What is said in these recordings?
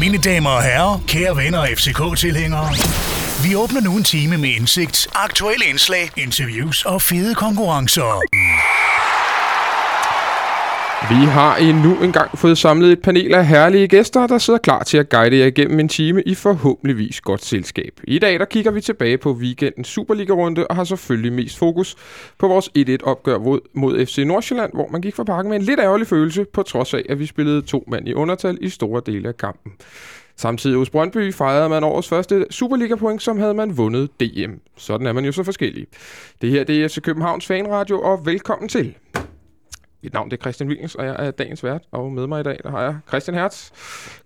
Mine damer og herrer, kære venner og FCK-tilhængere. Vi åbner nu en time med indsigt, aktuelle indslag, interviews og fede konkurrencer. Vi har endnu engang fået samlet et panel af herlige gæster, der sidder klar til at guide jer igennem en time i forhåbentligvis godt selskab. I dag der kigger vi tilbage på weekendens Superliga-runde og har selvfølgelig mest fokus på vores 1-1-opgør mod, mod FC Nordsjælland, hvor man gik fra parken med en lidt ærgerlig følelse, på trods af, at vi spillede to mand i undertal i store dele af kampen. Samtidig hos Brøndby fejrede man årets første Superliga-point, som havde man vundet DM. Sådan er man jo så forskellige. Det her det er FC Københavns Fanradio, og velkommen til. Mit navn det er Christian Williams, og jeg er dagens vært. Og med mig i dag der har jeg Christian Hertz,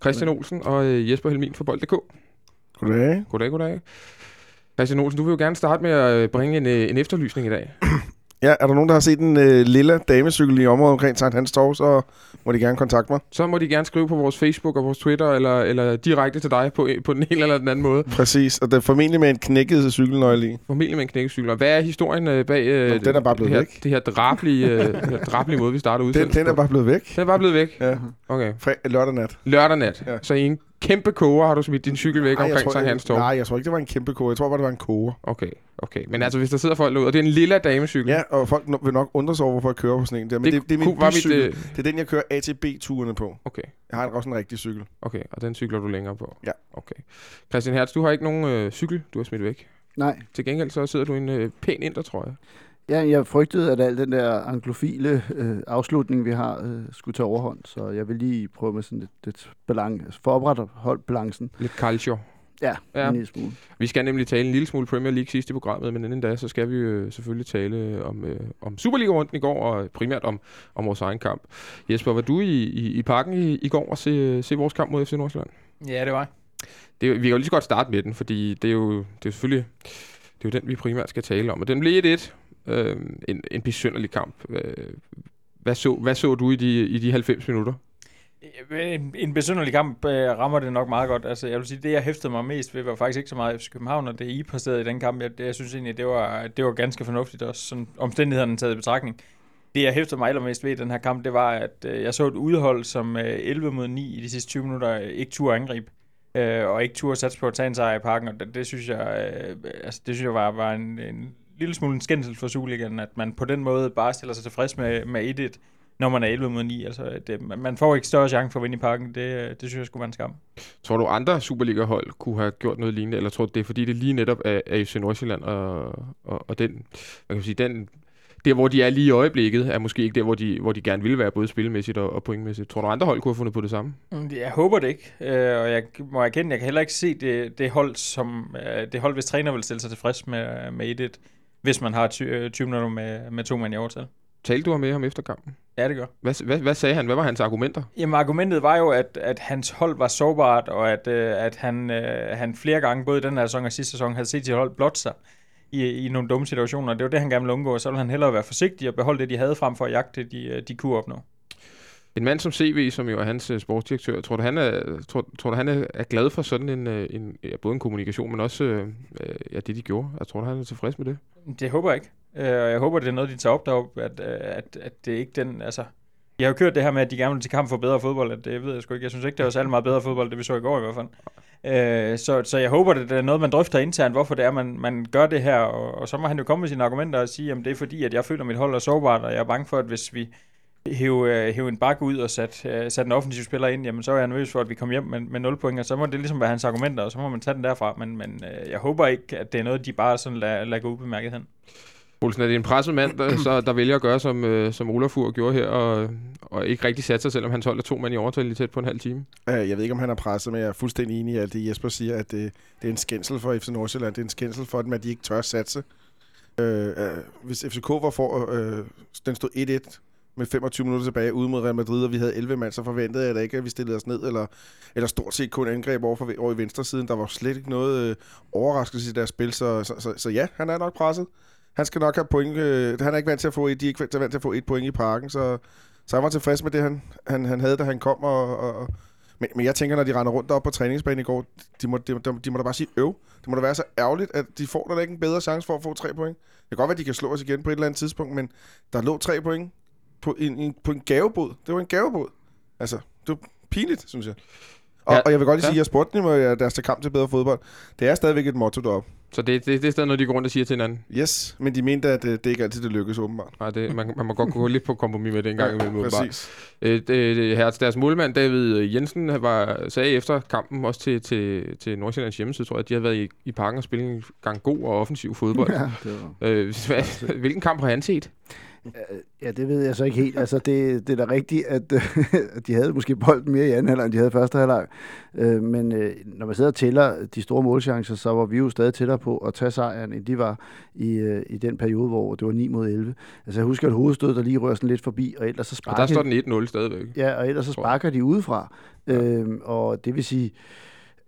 Christian Olsen og øh, Jesper Helmin fra Bold.dk. Goddag. Goddag, goddag. Christian Olsen, du vil jo gerne starte med at øh, bringe en, øh, en efterlysning i dag. Ja, er der nogen, der har set en øh, lille damecykel i området omkring Sankt Hans Torv, så må de gerne kontakte mig. Så må de gerne skrive på vores Facebook og vores Twitter, eller, eller direkte til dig på, på den ene eller den anden måde. Præcis, og det er formentlig med en knækket cykelnøgle i. Formentlig med en knækkecykel. Og hvad er historien øh, bag øh, Nå, den er bare blevet det her, væk. Det her drablige, øh, det her drablige måde, vi starter Den, udsendelsen den er bare blevet væk. Den er bare blevet væk? Ja, Okay. Fre- lørdag nat. Lørdag nat. Ja. Så i kæmpe koger har du smidt din cykel væk Ej, jeg omkring Sankt Hans Torv. Nej, jeg tror ikke, det var en kæmpe koge. Jeg tror bare, det var en koge. Okay, okay. Men altså, hvis der sidder folk derude, og det er en lille damecykel. Ja, og folk no- vil nok undre sig over, hvorfor jeg kører på sådan en der. Men Det det, det, er min var mit, øh, Det er den, jeg kører ATB-turene på. Okay, Jeg har også en rigtig cykel. okay. Og den cykler du længere på? Ja. Okay. Christian Hertz, du har ikke nogen øh, cykel, du har smidt væk. Nej, Til gengæld så sidder du i en øh, pæn jeg. Ja, jeg frygtede, at al den der anglofile øh, afslutning, vi har, øh, skulle tage overhånd. Så jeg vil lige prøve med sådan lidt, lidt balance, for at opretholde balancen. Lidt calcio. Ja, Ja. en lille smule. Vi skal nemlig tale en lille smule Premier League sidst i programmet, men inden da, så skal vi øh, selvfølgelig tale om, øh, om Superliga-runden i går, og primært om, om vores egen kamp. Jesper, var du i, i, i parken i, i går og se, se vores kamp mod FC Nordsjælland? Ja, det var. Det, jo- vi kan jo lige så godt starte med den, fordi det er jo, det er jo selvfølgelig det er jo den, vi primært skal tale om. Og den blev 1-1. Øh, en, en besynderlig kamp. Hvad, så, hvad så du i de, i de 90 minutter? En, en besynderlig kamp øh, rammer det nok meget godt. Altså, jeg vil sige, det jeg hæftede mig mest ved, var faktisk ikke så meget FC København, og det I præsterede i den kamp. Jeg, det, jeg synes egentlig, det var, det var ganske fornuftigt også, sådan omstændighederne taget i betragtning. Det, jeg hæftede mig allermest ved i den her kamp, det var, at øh, jeg så et udhold, som øh, 11 mod 9 i de sidste 20 minutter øh, ikke turde angribe. Øh, og ikke turde satse på at tage en sejr i parken, og det, det synes jeg, øh, altså, det synes jeg var, var en, en lille smule en skændsel for Superligaen, at man på den måde bare stiller sig tilfreds med, med 1-1 når man er 11 mod 9. Altså, det, man får ikke større chance for at vinde i parken. Det, det synes jeg skulle være en skam. Tror du, andre Superliga-hold kunne have gjort noget lignende, eller tror du, det er fordi, det lige netop er, er FC Nordsjælland, og, og, og den, man kan sige, den, der hvor de er lige i øjeblikket, er måske ikke der, hvor de, hvor de gerne ville være, både spilmæssigt og, og pointmæssigt. Tror du, andre hold kunne have fundet på det samme? Mm, Jeg håber det ikke, øh, og jeg må erkende, jeg kan heller ikke se det, det hold, som øh, det hold, hvis træner vil stille sig tilfreds med, med 1 hvis man har 20, 20 minutter med, med to mand i overtal. Talte du med ham efter kampen? Ja, det gør. Hvad, hvad, hvad sagde han? Hvad var hans argumenter? Jamen, argumentet var jo, at, at hans hold var sårbart, og at, øh, at han, øh, han flere gange, både i den her sæson og sidste sæson, havde set sit hold blot sig i, i nogle dumme situationer. Det var det, han gerne ville undgå, og så ville han hellere være forsigtig og beholde det, de havde frem for at jagte, de, øh, de kunne opnå. En mand som CV, som jo er hans øh, sportsdirektør, tror du, han er, tror, tror du, han er, er glad for sådan en, øh, en ja, både en kommunikation, men også øh, ja, det, de gjorde? Jeg tror du, han er tilfreds med det? Det håber jeg ikke. Og jeg håber, det er noget, de tager op deroppe, at, at, at det ikke den, altså... Jeg har jo kørt det her med, at de gerne vil til kamp for bedre fodbold, at det ved jeg sgu ikke. Jeg synes ikke, det var særlig meget bedre fodbold, det vi så i går i hvert fald. Øh, så, så jeg håber, det er noget, man drøfter internt, hvorfor det er, man, man gør det her, og, og så må han jo komme med sine argumenter og sige, at det er fordi, at jeg føler, at mit hold er sårbart, og jeg er bange for, at hvis vi hæve, øh, hæve en bakke ud og sat, øh, sat en offensiv spiller ind, jamen så er jeg nervøs for, at vi kommer hjem med, med 0 point, og så må det ligesom være hans argumenter, og så må man tage den derfra, men, men øh, jeg håber ikke, at det er noget, de bare sådan lader, lader gå ubemærket hen. Olsen, er det en presset mand, der, så, der vælger at gøre, som, øh, som Olafur gjorde her, og, og ikke rigtig sætte sig, selvom han holdt to mand i overtal lige tæt på en halv time? Øh, Jeg ved ikke, om han er presset, men jeg er fuldstændig enig i alt det, Jesper siger, at det, det er en skændsel for FC Nordsjælland. Det er en skændsel for dem, at de ikke tør satse. Øh, øh, hvis FCK var for, øh, den stod 1-1 med 25 minutter tilbage ude mod Real Madrid, og vi havde 11 mand, så forventede jeg da ikke, at vi stillede os ned, eller, eller stort set kun angreb over, for, over i venstre siden. Der var slet ikke noget øh, overraskelse i deres spil, så, så, så, så ja, han er nok presset. Han skal nok have point. Øh, han er ikke vant til at få et, de er ikke vant til at få et point i parken, så, så han var tilfreds med det, han, han, han havde, da han kom. Og, og, men, men jeg tænker, når de render rundt op på træningsbanen i går, de må, de, de, de må da bare sige øv. Det må da være så ærgerligt, at de får der ikke en bedre chance for at få tre point. Det kan godt være, at de kan slå os igen på et eller andet tidspunkt, men der lå tre point på en, en, på en gavebod. Det var en gavebod. Altså, det var pinligt, synes jeg. Og, Ja. og jeg vil godt lige Ja. sige, at jeg spurgte dem, at deres til kamp til bedre fodbold. Det er stadigvæk et motto deroppe. Så det, det, det er stadig noget, de går rundt og siger til hinanden. Yes, men de mente, at øh, det, det ikke altid det lykkes, åbenbart. Nej, det, man, man må godt gå lidt på kompromis med det en gang imellem. åbenbart. Præcis. Øh, det, det, her, deres målmand, David Jensen, var, sagde efter kampen også til, til, til Nordsjællands hjemmeside, tror jeg, at de havde været i, i parken og spillet en gang god og offensiv fodbold. Ja, det var. øh, hvad, hvilken kamp har han set? Ja, det ved jeg så ikke helt. Altså, det, det er da rigtigt, at, at de havde måske bolden mere i anden halvleg, end de havde første halvleg. Øh, men øh, når man sidder og tæller de store målchancer, så var vi jo stadig tættere på at tage sejren, end de var i, øh, i den periode, hvor det var 9 mod 11. Altså, jeg husker et hovedstød, der lige rører sådan lidt forbi, og ellers så Og sparker der står den 1-0 stadigvæk. Ja, og ellers så sparker de udefra. Øhm, og det vil sige,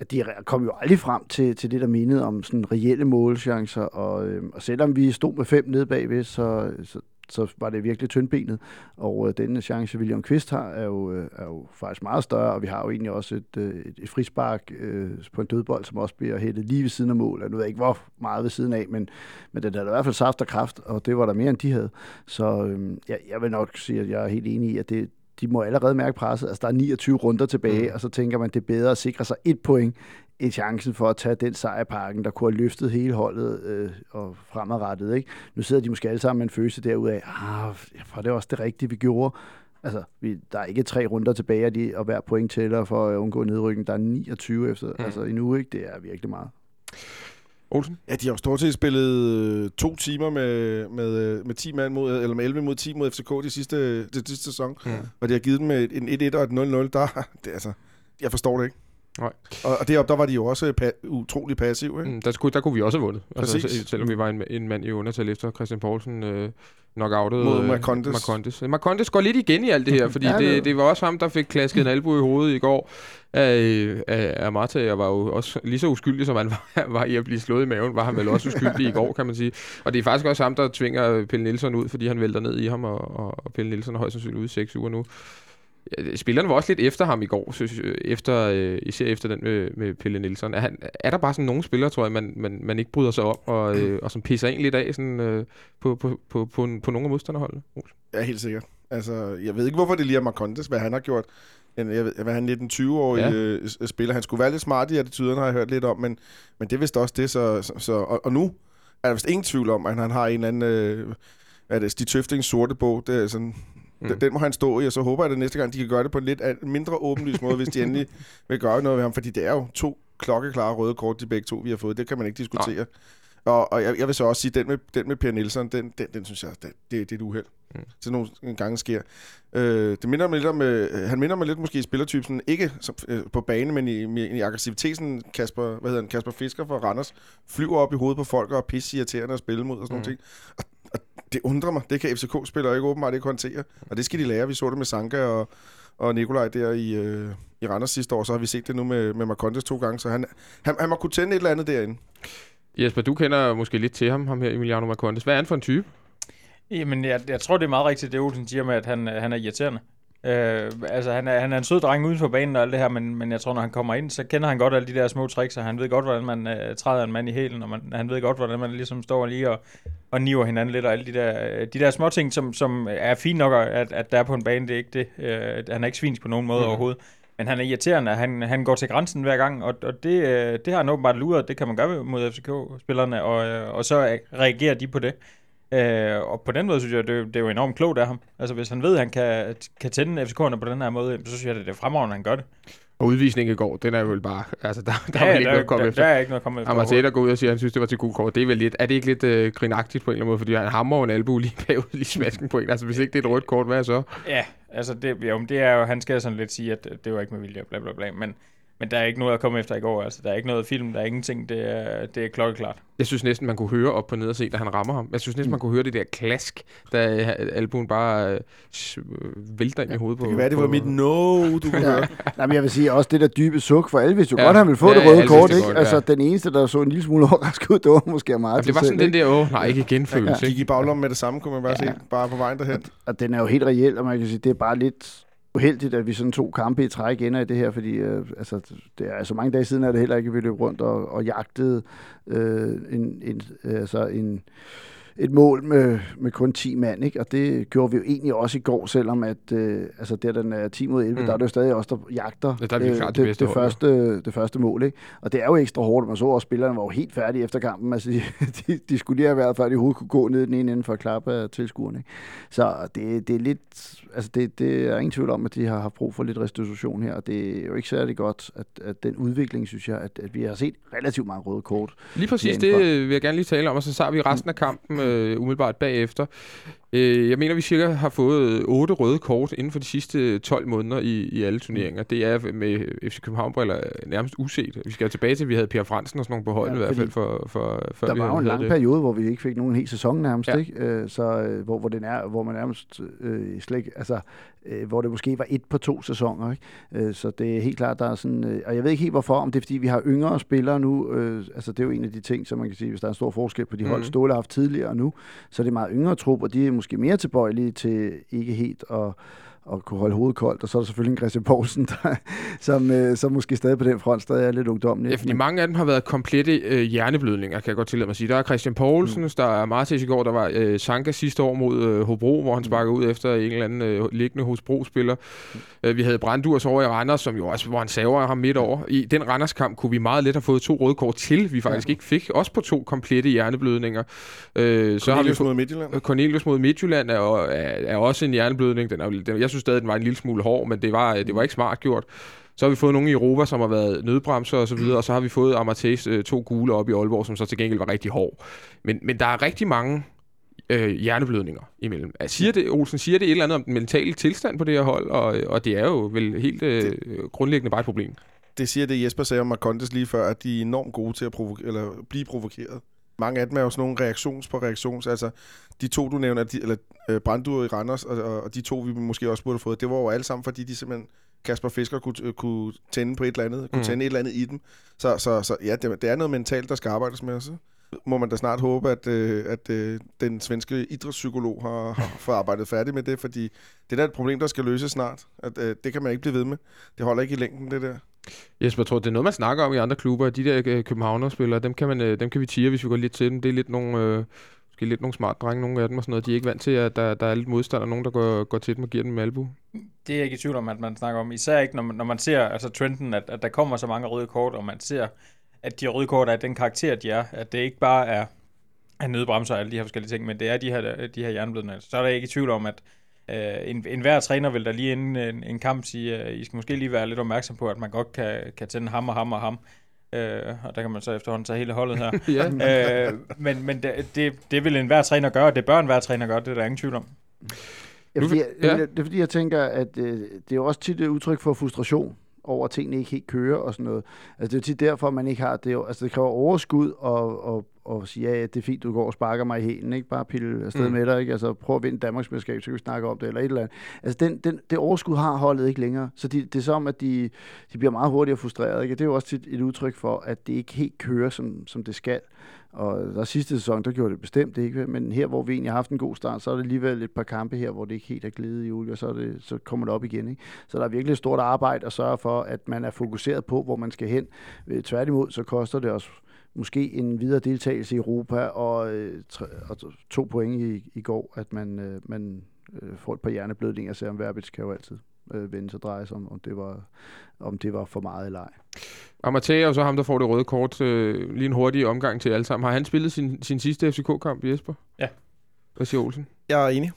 at de kom jo aldrig frem til, til det, der mindede om sådan reelle målchancer. Og, øhm, og selvom vi stod med fem nede bagved, så, så, så var det virkelig tyndbenet. Og øh, denne chance, William Kvist har, er jo, øh, er jo faktisk meget større. Og vi har jo egentlig også et, øh, et, frispark øh, på en dødbold, som også bliver hældet lige ved siden af mål. Jeg ved ikke, hvor meget ved siden af, men, men den er i hvert fald saft og kraft, og det var der mere, end de havde. Så øhm, jeg, jeg vil nok sige, at jeg er helt enig i, at det, de må allerede mærke presset. Altså, der er 29 runder tilbage, mm. og så tænker man, det er bedre at sikre sig et point, end chancen for at tage den sejr i parken, der kunne have løftet hele holdet øh, og fremadrettet. Ikke? Nu sidder de måske alle sammen med en følelse derud af, ah, for det er også det rigtige, vi gjorde. Altså, vi, der er ikke tre runder tilbage, og, de, og hver point tæller for at undgå nedrykning. Der er 29 efter, mm. altså endnu ikke. Det er virkelig meget. Olsen? Ja, de har jo stort set spillet øh, to timer med, med, øh, med 10 mand mod, eller med 11 mod 10 mod FCK de sidste, de sidste sæson. Mm. Og de har givet dem et- en 1-1 og et 0-0. Der, det, altså, jeg forstår det ikke. Nej. Og, og deroppe, der var de jo også pa- utrolig passive, ikke? Mm, der, skulle, der kunne vi også have vundet. Altså, Præcis. selvom vi var en, en mand i undertal efter Christian Poulsen øh, knockoutet. Mod øh, Marcondes. Marcondes. Marcondes går lidt igen i alt det her, fordi Ja, det- det, var også ham, der fik klasket en albu i hovedet i går af, af, af Marta. Jeg var jo også lige så uskyldig, som han var, var i at blive slået i maven, var han vel også uskyldig i går, kan man sige. Og det er faktisk også ham, der tvinger Pelle Nielsen ud, fordi han vælter ned i ham, og, og, og Pelle Nielsen er højst sandsynligt ude i seks uger nu. Spillerne var også lidt efter ham i går, synes, efter, øh, især efter den med, med Pelle Nielsen. Er, han, er der bare sådan nogle spillere, tror jeg, man, man, man ikke bryder sig om, og, øh, og som pisser en lidt af sådan, øh, på, på, på, på, på nogle af modstanderholdene? Ja, helt sikkert. Altså, jeg ved ikke, hvorfor det lige er Marcondes, hvad han har gjort. En, jeg ved, hvad han 19-20-årig Ja. øh, s- spiller. Han skulle være lidt smart i attituden, har jeg hørt lidt om, men, men det er vist også det. Så, så, så, og, og nu er der vist ingen tvivl om, at han har en eller anden... Øh, hvad er det, Stig Tøftings sorte bog. Det er sådan, Mm. den, den må han stå i, og så håber jeg, at næste gang, de kan gøre det på en lidt mindre åbenlyst måde, hvis de endelig vil gøre noget ved ham. Fordi det er jo to klokkeklare røde kort, de begge to, vi har fået. Det kan man ikke diskutere. Og, og jeg, jeg vil så også sige, den med, den med Per Nielsen, den, den, den synes jeg, det, det, det er et uheld. Mm. Sådan nogle gange sker. Øh, det minder mig lidt om, øh, han minder mig lidt måske i spillertypen, ikke som, øh, på bane, men i, i, i aggressiviteten, Kasper, hvad hedder han, Kasper Fisker fra Randers, flyver op i hovedet på folk og er pisse irriterende at spille mod og sådan Mm. nogle ting. Og, og det undrer mig. Det kan FCK-spillere ikke åbenbart ikke håndtere. Og det skal de lære. Vi så det med Sanka og, og Nikolaj der i, øh, i Randers sidste år, så har vi set det nu med, med Marcondes to gange, så han, han, han må kunne tænde et eller andet derinde. Jesper, du kender måske lidt til ham, ham her Emiliano Marcondes. Hvad er han for en type? Jamen, jeg, jeg tror, det er meget rigtigt, det Olsen siger med, at han, han er irriterende. Øh, altså, han er, han er en sød dreng uden for banen og alt det her, men, men jeg tror, når han kommer ind, så kender han godt alle de der små tricks, og han ved godt, hvordan man øh, træder en mand i hælen, og man, han ved godt, hvordan man ligesom står lige og, og niver hinanden lidt, og alle de der, øh, de der små ting, som, som er fint nok, at, at der er på en bane, det er ikke det. Øh, han er ikke svins på nogen måde mm. overhovedet. Men han er irriterende, han, han går til grænsen hver gang, og, og det, øh, det har han åbenbart luret, det kan man gøre mod FCK-spillerne, og, øh, og så reagerer de på det. Øh, og på den måde synes jeg, det, det er jo enormt klogt af ham. Altså hvis han ved, at han kan, kan tænde FCK'erne på den her måde, så synes jeg, det er fremragende, at han gør det. Og udvisningen i går, den er vel bare... Altså, der, der er ja, vel ikke der, noget at komme der, efter. der, er ikke noget at komme efter. Amateta går ud og siger, at han synes, det var til god kort. Det er vel lidt... Er det ikke lidt øh, grinagtigt på en eller anden måde? Fordi han hammer jo en albu lige bagud, lige smasken på en. Altså, hvis ikke det er et rødt kort, hvad er så? Ja, altså det, jo, det er jo, han skal sådan lidt sige, at det var ikke med vilje, bla bla bla, men, men der er ikke noget at komme efter i går, altså der er ikke noget film, der er ingenting, det er, det er klokkeklart. Jeg synes næsten, man kunne høre op på ned og se, da han rammer ham. Jeg synes næsten, man kunne høre det der klask, da øh, albuen bare øh, vælter ind i hovedet på... Det kan være, det var på- mit no, du kunne høre. Nej, men jeg vil sige også det der dybe suk, for alle vidste jo Ja. ja. godt, at han ville få Ja, ja, det ja, røde alle kort, ikke? godt, altså, ja. den eneste, der så en lille smule overrasket ud, det var måske meget Ja, det var sådan den der, åh, nej, ikke igen følelse. Gik ikke? i baglommen med det samme, kunne man bare Ja. se, bare på vejen derhen. Og den er jo helt reel, og man kan sige, det er bare lidt uheldigt, at vi sådan to kampe i træk ender i det her, fordi øh, altså, det er så mange dage siden, er det heller ikke, at vi løb rundt og, og jagtede øh, en, en, altså en, et mål med, med kun 10 mand, ikke? og det gjorde vi jo egentlig også i går, selvom at, øh, altså der den er 10 mod 11, mm. der er det jo stadig også der jagter Ja, der er øh, det det, det, ja. første, det første mål. Ikke? Og det er jo ekstra hårdt, man så også, spillerne var jo helt færdige efter kampen, altså de, de, de skulle lige have været, før de overhovedet kunne gå ned den ene ende for at klappe af tilskuerne. Ikke? Så det, det er lidt, altså det, det er ingen tvivl om, at de har haft brug for lidt restitution her, og det er jo ikke særlig godt, at, at den udvikling, synes jeg, at, at vi har set relativt mange røde kort. Lige præcis, det øh, vil jeg gerne lige tale om, og så tager vi resten af kampen øh, umiddelbart bagefter. Øh, jeg mener, vi cirka har fået otte røde kort inden for de sidste 12 måneder i, i alle turneringer. Det er med FC København-briller nærmest uset. Vi skal tilbage til, at vi havde Per Fransen og sådan nogle på holdet Ja, i hvert fald, for, for, før Der vi var jo en lang det. periode, hvor vi ikke fik nogen hel sæson nærmest, Ja. ikke? Øh, så, øh, hvor, hvor, den er, hvor man nærmest øh, slet ikke, altså, øh, hvor det måske var et på to sæsoner, ikke? Øh, så det er helt klart, der er sådan, øh, og jeg ved ikke helt hvorfor, om det er fordi, vi har yngre spillere nu, øh, altså det er jo en af de ting, som man kan sige, hvis der er en stor forskel på de hold, Mhm. Ståle har haft tidligere og nu, så er det meget yngre trup, og de er måske mere tilbøjelige til ikke helt at at kunne holde hovedet koldt, og så er der selvfølgelig en Christian Poulsen, der, som, øh, som måske stadig på den front stadig er lidt ungdomlig. Ja, fordi mange af dem har været komplette øh, hjerneblødninger, kan jeg godt tillade mig at sige. Der er Christian Poulsen, mm. der er Martis i går, der var øh, Sanka sidste år mod øh, Hobro, hvor han sparker ud efter en eller anden øh, liggende Hobro-spiller. Mm. Øh, vi havde Brandurs over i Randers, som jo også, hvor han saver ham midt over. I den Randers-kamp kunne vi meget let have fået to røde kort til, vi faktisk ja. ikke fik. Også på to komplette hjerneblødninger. Øh, så har vi Cornelius mod Midtjylland. Cornelius mod Midtjylland er, er, er også en hjerneblødning. Den er, den, jeg synes stadig, den var en lille smule hård, men det var, det var ikke smart gjort. Så har vi fået nogle i Europa, som har været nødbremser og så videre, og så har vi fået Amateus øh, to gule op i Aalborg, som så til gengæld var rigtig hård. Men, men der er rigtig mange øh, hjerneblødninger imellem. Er- Siger det, Olsen, siger det et eller andet om den mentale tilstand på det her hold, og, og det er jo vel helt øh, grundlæggende bare et problem. Det siger det, Jesper sagde om Marcondes lige før, at de er enormt gode til at provo- eller blive provokeret. Mange af dem er jo sådan nogle reaktions på reaktions. Altså, de to, du nævner, de, eller øh, Brandur i Randers, og, og, og de to, vi måske også burde have fået, det var jo alle sammen, fordi de simpelthen, Kasper Fisker kunne, øh, kunne tænde på et eller andet, kunne Mm. tænde et eller andet i dem. Så, så, så ja, det, det er noget mentalt, der skal arbejdes med. Så må man da snart håbe, at, øh, at øh, den svenske idrætspsykolog har, har fået arbejdet færdig med det, fordi det er da et problem, der skal løses snart. At, øh, det kan man ikke blive ved med. Det holder ikke i længden, det der. Jesper, jeg tror, det er noget, man snakker om i andre klubber. De der øh, københavnerspillere, dem kan, man, øh, dem kan vi tire, hvis vi går lidt til dem. Det er lidt nogle, øh, måske lidt nogle smart drenge, nogle af dem og sådan noget. De er ikke vant til, at der, der er lidt modstand, og nogen, der går, går til dem og giver dem albu. Det er jeg ikke i tvivl om, at man snakker om. Især ikke, når man, når man ser altså trenden, at, at der kommer så mange røde kort, og man ser, at de røde kort er den karakter, de er. At det ikke bare er, er nødbremser og alle de her forskellige ting, men det er de her, de her jernblødninger. Så er der ikke i tvivl om, at øh, en, en hver træner vil der lige inden en, en kamp sige, at I skal måske lige være lidt opmærksom på, at man godt kan, kan tænde ham og ham og ham. Øh, og der kan man så efterhånden tage hele holdet her. ja. øh, men men det, det, det vil enhver træner gøre, det bør enhver træner gøre, det er der ingen tvivl om. Ja, fordi, ja. Det er fordi, jeg tænker, at øh, det er jo også tit et udtryk for frustration over, at tingene ikke helt kører og sådan noget. Altså, det er jo tit derfor, man ikke har det. er jo- Altså, det kræver overskud og, og, og sige, ja, det er fint, du går og sparker mig i hælen, ikke? Bare pille afsted Mm. med dig, ikke? Altså, prøv at vinde Danmarksmesterskab, så kan vi snakke om det, eller et eller andet. Altså, den, den, det overskud har holdet ikke længere. Så de, det er som, at de, de bliver meget hurtigere frustreret, ikke? Og det er jo også tit et udtryk for, at det ikke helt kører, som, som det skal. Og der sidste sæson, der gjorde det bestemt ikke, men her, hvor vi egentlig har haft en god start, så er det alligevel et par kampe her, hvor det ikke helt er glidet i olie, og så, er det, så kommer det op igen. Ikke? Så der er virkelig et stort arbejde at sørge for, at man er fokuseret på, hvor man skal hen. Øh, Tværtimod, så koster det os måske en videre deltagelse i Europa, og, øh, tre, og to point i, i går, at man, øh, man øh, får et par hjerneblødninger, selvom Verbitz kan jo altid øh, vende sig og dreje sig om, om det var, om det var for meget eller ej. Amatea jo så ham, der får det røde kort. Øh, lige en hurtig omgang til alle sammen. Har han spillet sin, sin sidste FCK-kamp, Jesper? Ja. Hvad siger Olsen? Jeg er enig.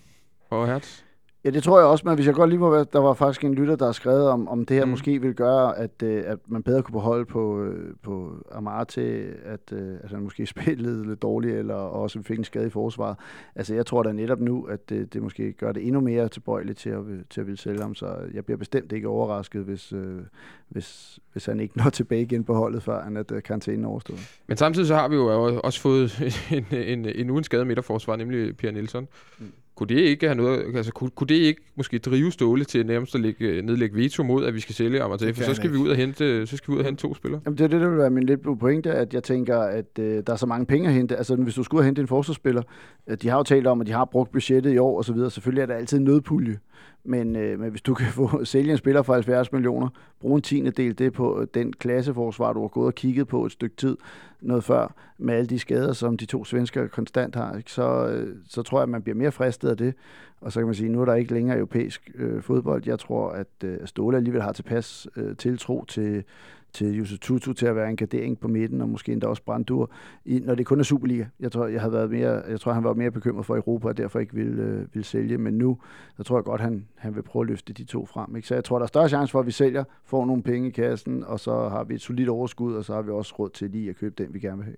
Og Hertz? Ja, det tror jeg også, men hvis jeg godt lige må være, der var faktisk en lytter, der har skrevet om, om det her Mm. måske vil gøre, at, øh, at man bedre kunne beholde på, øh, på Amar til, at, øh, at han måske spillede lidt dårligt, eller også fik en skade i forsvaret. Altså, jeg tror da netop nu, at det, det måske gør det endnu mere tilbøjeligt til at, til at ville sælge ham, så jeg bliver bestemt ikke overrasket, hvis, hvis, hvis han ikke når tilbage igen på holdet, før han at karantænen er overstået. Men samtidig så har vi jo også fået en, en, en ugen skade midterforsvar, nemlig Per Nielsen. Mm. Kunne det ikke have noget, altså kunne, kunne det ikke måske drive Ståle til nærmest at lægge, nedlægge veto mod, at vi skal sælge? Det For så skal vi ikke. ud og hente, så skal vi ud og hente to spillere. Jamen, det er det, der vil være min lidt pointe, at jeg tænker, at øh, der er så mange penge at hente. Altså, hvis du skulle hente en forsvarsspiller, øh, de har jo talt om, at de har brugt budgettet i år og så videre. Selvfølgelig er der altid en nødpulje. Men, øh, men hvis du kan få sælge en spiller for 70 millioner, bruge en tiende del det på den klasseforsvar, du har gået og kigget på et stykke tid, noget før, med alle de skader, som de to svensker konstant har, ikke? Så, øh, så tror jeg, at man bliver mere fristet af det. Og så kan man sige, at nu er der ikke længere europæisk øh, fodbold. Jeg tror, at øh, Ståle alligevel har tilpas øh, tiltro til, til Josef Tutu til at være en gardering på midten, og måske endda også Brandur, i, når det kun er Superliga. Jeg tror, jeg, havde været mere, jeg tror, han var mere bekymret for Europa, og derfor ikke ville, øh, ville sælge. Men nu, der tror jeg godt, han, han vil prøve at løfte de to frem. Ikke? Så jeg tror, der er større chance for, at vi sælger, får nogle penge i kassen, og så har vi et solidt overskud, og så har vi også råd til lige at købe den, vi gerne vil have.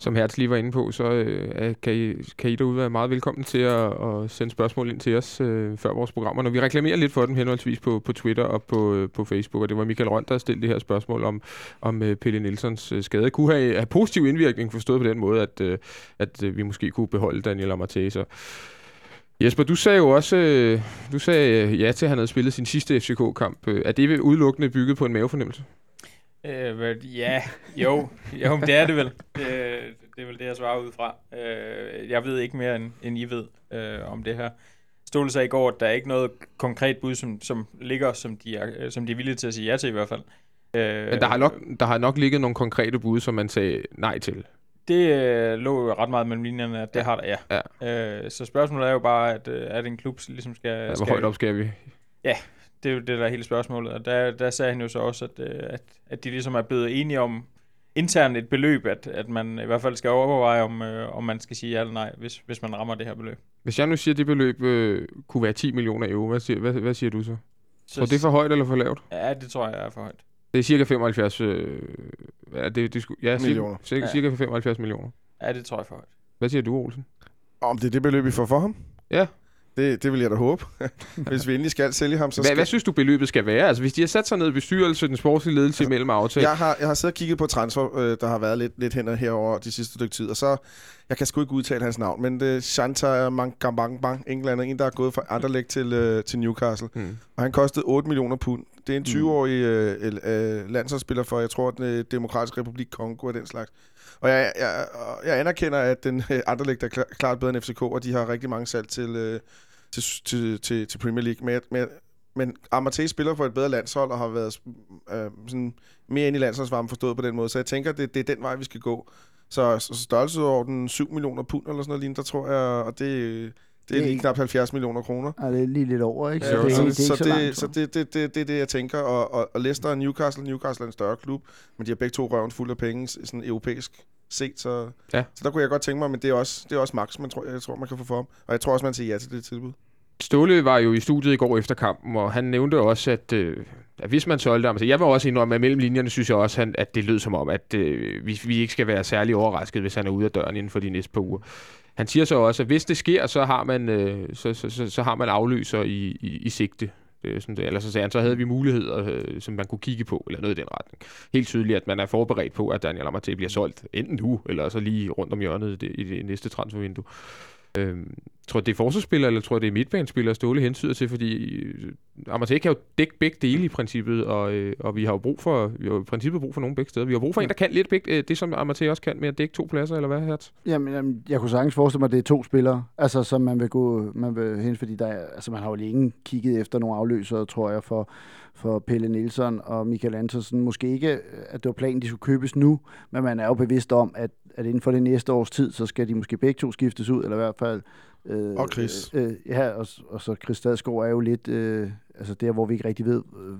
Som Hertz lige var inde på, så øh, kan, I, kan I derude være meget velkommen til at, at sende spørgsmål ind til os øh, før vores programmer. Når vi reklamerer lidt for dem henholdsvis på, på Twitter og på, øh, på Facebook, og det var Michael Rønt, der stillede det her spørgsmål om, om øh, Pelle Nielsens øh, skade. Kunne have, have positiv indvirkning, forstået på den måde, at, øh, at vi måske kunne beholde Daniel Amartey. Så Jesper, du sagde jo også, du sagde ja til, at han havde spillet sin sidste FCK-kamp. Er det udelukkende bygget på en mavefornemmelse? Øh, ja, jo, jo, men det er det vel. Det, det er vel det, jeg svarer ud fra. Øh, jeg ved ikke mere, end, end I ved øh, om det her. Ståle sagde i går, at der er ikke noget konkret bud, som, som ligger, som de, er, som de er villige til at sige ja til i hvert fald. Øh, Men der har, nok, der har nok ligget nogle konkrete bud, som man sagde nej til. Det øh, lå jo ret meget mellem linjerne, at det har der, ja. ja. Øh, så spørgsmålet er jo bare, at, øh, at en klub ligesom skal... Ja, hvor skal, højt op skal vi? Ja, det er jo det, der er hele spørgsmålet. Og der, der sagde han jo så også, at, øh, at, at de ligesom er blevet enige om internt et beløb, at, at man i hvert fald skal overveje, om, øh, om man skal sige ja eller nej, hvis, hvis man rammer det her beløb. Hvis jeg nu siger, at det beløb øh, kunne være 10 millioner euro, hvad siger, hvad, hvad siger du så? så tror du, det er for højt eller for lavt? Ja, det tror jeg er for højt. Det er cirka 75... Øh, ja, det, det, ja, millioner. Cirka, cirka, cirka 75 millioner. Ja, det tror jeg for højt. Hvad siger du, Olsen? Om det er det beløb, vi får for ham? Ja. Det, det vil jeg da håbe. hvis vi endelig skal sælge ham, så hvad, skal... Hvad synes du, beløbet skal være? Altså, hvis de har sat sig ned i bestyrelsen, den sportslige ledelse altså, imellem aftale... Jeg har, jeg har siddet og kigget på transfer, øh, der har været lidt, lidt hen herover de sidste stykke tid, og så... Jeg kan sgu ikke udtale hans navn, men det er Shanta Mangambang, England, en, der er gået fra Anderlecht til, øh, til Newcastle. Hmm. Og han kostede 8 millioner pund. Det er en 20-årig øh, øh, landsholdsspiller for, jeg tror, den øh, Demokratiske Republik Kongo og den slags. Og jeg, jeg, jeg anerkender, at den øh, Anderlecht er klart bedre end FCK, og de har rigtig mange salg til... Øh, til, til, til, til Premier League. Men, men, men Amartey spiller for et bedre landshold og har været øh, sådan mere ind i landsholdsvarmen forstået på den måde. Så jeg tænker, det, det er den vej, vi skal gå. Så, så størrelsesorden 7 millioner pund eller sådan noget lignende, der tror jeg, og det, det er lige knap 70 millioner kroner. Ja, det er lige lidt over, ikke? Så, ja, det, så, det, det, så, så, det, så det, det, det, det er det, jeg tænker. Og, og, og Leicester og Newcastle, Newcastle er en større klub, men de har begge to røven fuld af penge, sådan europæisk set. Så, ja. så der kunne jeg godt tænke mig, men det er også, det er også max, man tror, jeg tror, man kan få for ham. Og jeg tror også, man siger ja til det tilbud. Ståle var jo i studiet i går efter kampen, og han nævnte også, at, øh, at hvis man solgte ham, så jeg var også indrømme, at mellem linjerne synes jeg også, at, at det lød som om, at øh, vi, vi ikke skal være særlig overrasket, hvis han er ude af døren inden for de næste par uger. Han siger så også, at hvis det sker, så har man, øh, så, så, så, så har man afløser i, i, i sigte. Det sådan det. Eller så sagde han, så havde vi muligheder, øh, som man kunne kigge på, eller noget i den retning. Helt tydeligt, at man er forberedt på, at Daniel Amartey bliver solgt, enten nu, eller så lige rundt om hjørnet i det, i det næste transfervindue. Øhm, tror det er forsvarsspiller, eller tror det er midtbanespiller, Ståle hensyder til? Fordi øh, Amartey kan jo dække begge dele i princippet, og, øh, og vi har jo brug for, vi har i princippet brug for nogle begge steder. Vi har brug for en, der kan lidt begge, øh, det som Amartey også kan med at dække to pladser, eller hvad, Hertz? Jamen, jamen, jeg kunne sagtens forestille mig, at det er to spillere, altså som man vil gå, man vil hen, fordi der er, altså man har jo længe kigget efter nogle afløsere, tror jeg, for, for Pelle Nielsen og Michael Andersen. Måske ikke, at det var planen, de skulle købes nu, men man er jo bevidst om, at, at inden for det næste års tid, så skal de måske begge to skiftes ud, eller i hvert fald... Øh, og Chris. Øh, ja, og, og så Chris Stadsgaard er jo lidt... Øh, altså der, hvor vi ikke rigtig ved, øh,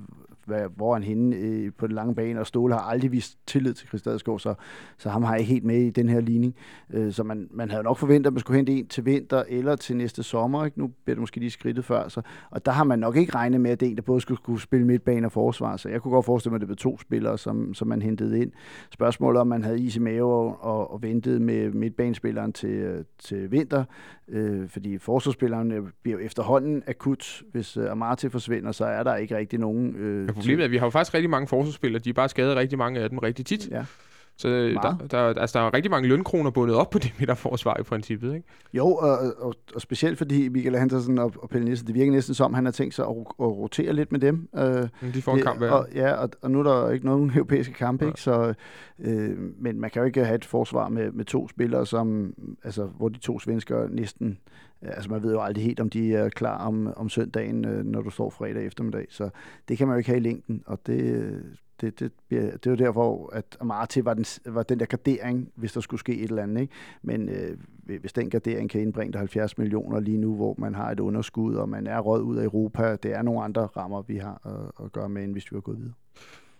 hvad, hvor han henne øh, på den lange bane, og Ståle har aldrig vist tillid til Chris Dadsgaard, så, så ham har jeg helt med i den her ligning. Øh, så man, man havde nok forventet, at man skulle hente en til vinter eller til næste sommer. Ikke? Nu bliver det måske lige skridtet før. Så, og der har man nok ikke regnet med, at det er en, der både skulle, skulle spille midtbane og forsvar. Så jeg kunne godt forestille mig, at det var to spillere, som, som man hentede ind. Spørgsmålet om man havde is i mave og, og, og ventede med midtbanespilleren til, øh, til vinter, øh, fordi forsvarsspilleren bliver efterhånden akut. Hvis øh, Amarte forsvinder, så er der ikke rigtig nogen... Øh, ja, problemet er, at vi har jo faktisk rigtig mange forsvarsspillere. De er bare skadet rigtig mange af dem rigtig tit. Ja. Så øh, der, der, altså, der er rigtig mange lønkroner bundet op på det midterforsvar i princippet, ikke? Jo, og, og, og specielt fordi Michael Hansen og, og Pelle Nielsen, det virker næsten som, han har tænkt sig at, at rotere lidt med dem. Øh, De får en kamp hver. og, ja, og, og nu er der ikke nogen europæiske kampe, Nej. ikke? Så, øh, men man kan jo ikke have et forsvar med, med to spillere, som, altså, hvor de to svenskere næsten... Altså man ved jo aldrig helt, om de er klar om, om søndagen, øh, når du står fredag eftermiddag. Så det kan man jo ikke have i længden, og det, øh, det, det, det var der, hvor at Amarte var den, var den der gardering, hvis der skulle ske et eller andet. Ikke? Men øh, hvis den gardering kan indbringe dig 70 millioner lige nu, hvor man har et underskud, og man er råd ud af Europa, det er nogle andre rammer, vi har at, at gøre med, end hvis vi var gået videre.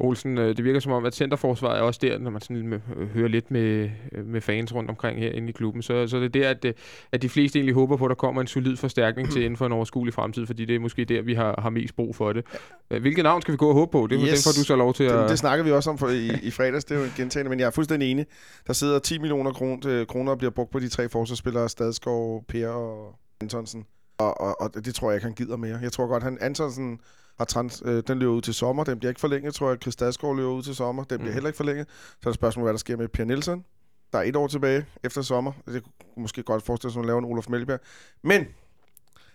Olsen, øh, det virker som om, at centerforsvaret er også der, når man sådan øh, hører lidt med, øh, med fans rundt omkring her inde i klubben. Så, så det er der, at, at de fleste egentlig håber på, at der kommer en solid forstærkning til inden for en overskuelig fremtid, fordi det er måske der, vi har, har mest brug for det. Hvilket navn skal vi gå og håbe på? Det, yes. Den får du så lov til at... Det, det snakker vi også om for, i, i fredags, det er jo en gentagende, men jeg er fuldstændig enig. Der sidder 10 millioner kron, kroner og bliver brugt på de tre forsvarsspillere, Stadskov, Per og Antonsen. Og, og, og, det tror jeg ikke, han gider mere. Jeg tror godt, han Antonsen har trans, øh, den løber ud til sommer. Den bliver ikke forlænget, tror jeg. Chris Stadskov løber ud til sommer. Den bliver Mm. heller ikke forlænget. Så er der spørgsmål, hvad der sker med Per Nielsen. Der er et år tilbage efter sommer. Det kunne måske godt forestille sig, at hun laver en Olof Melberg. Men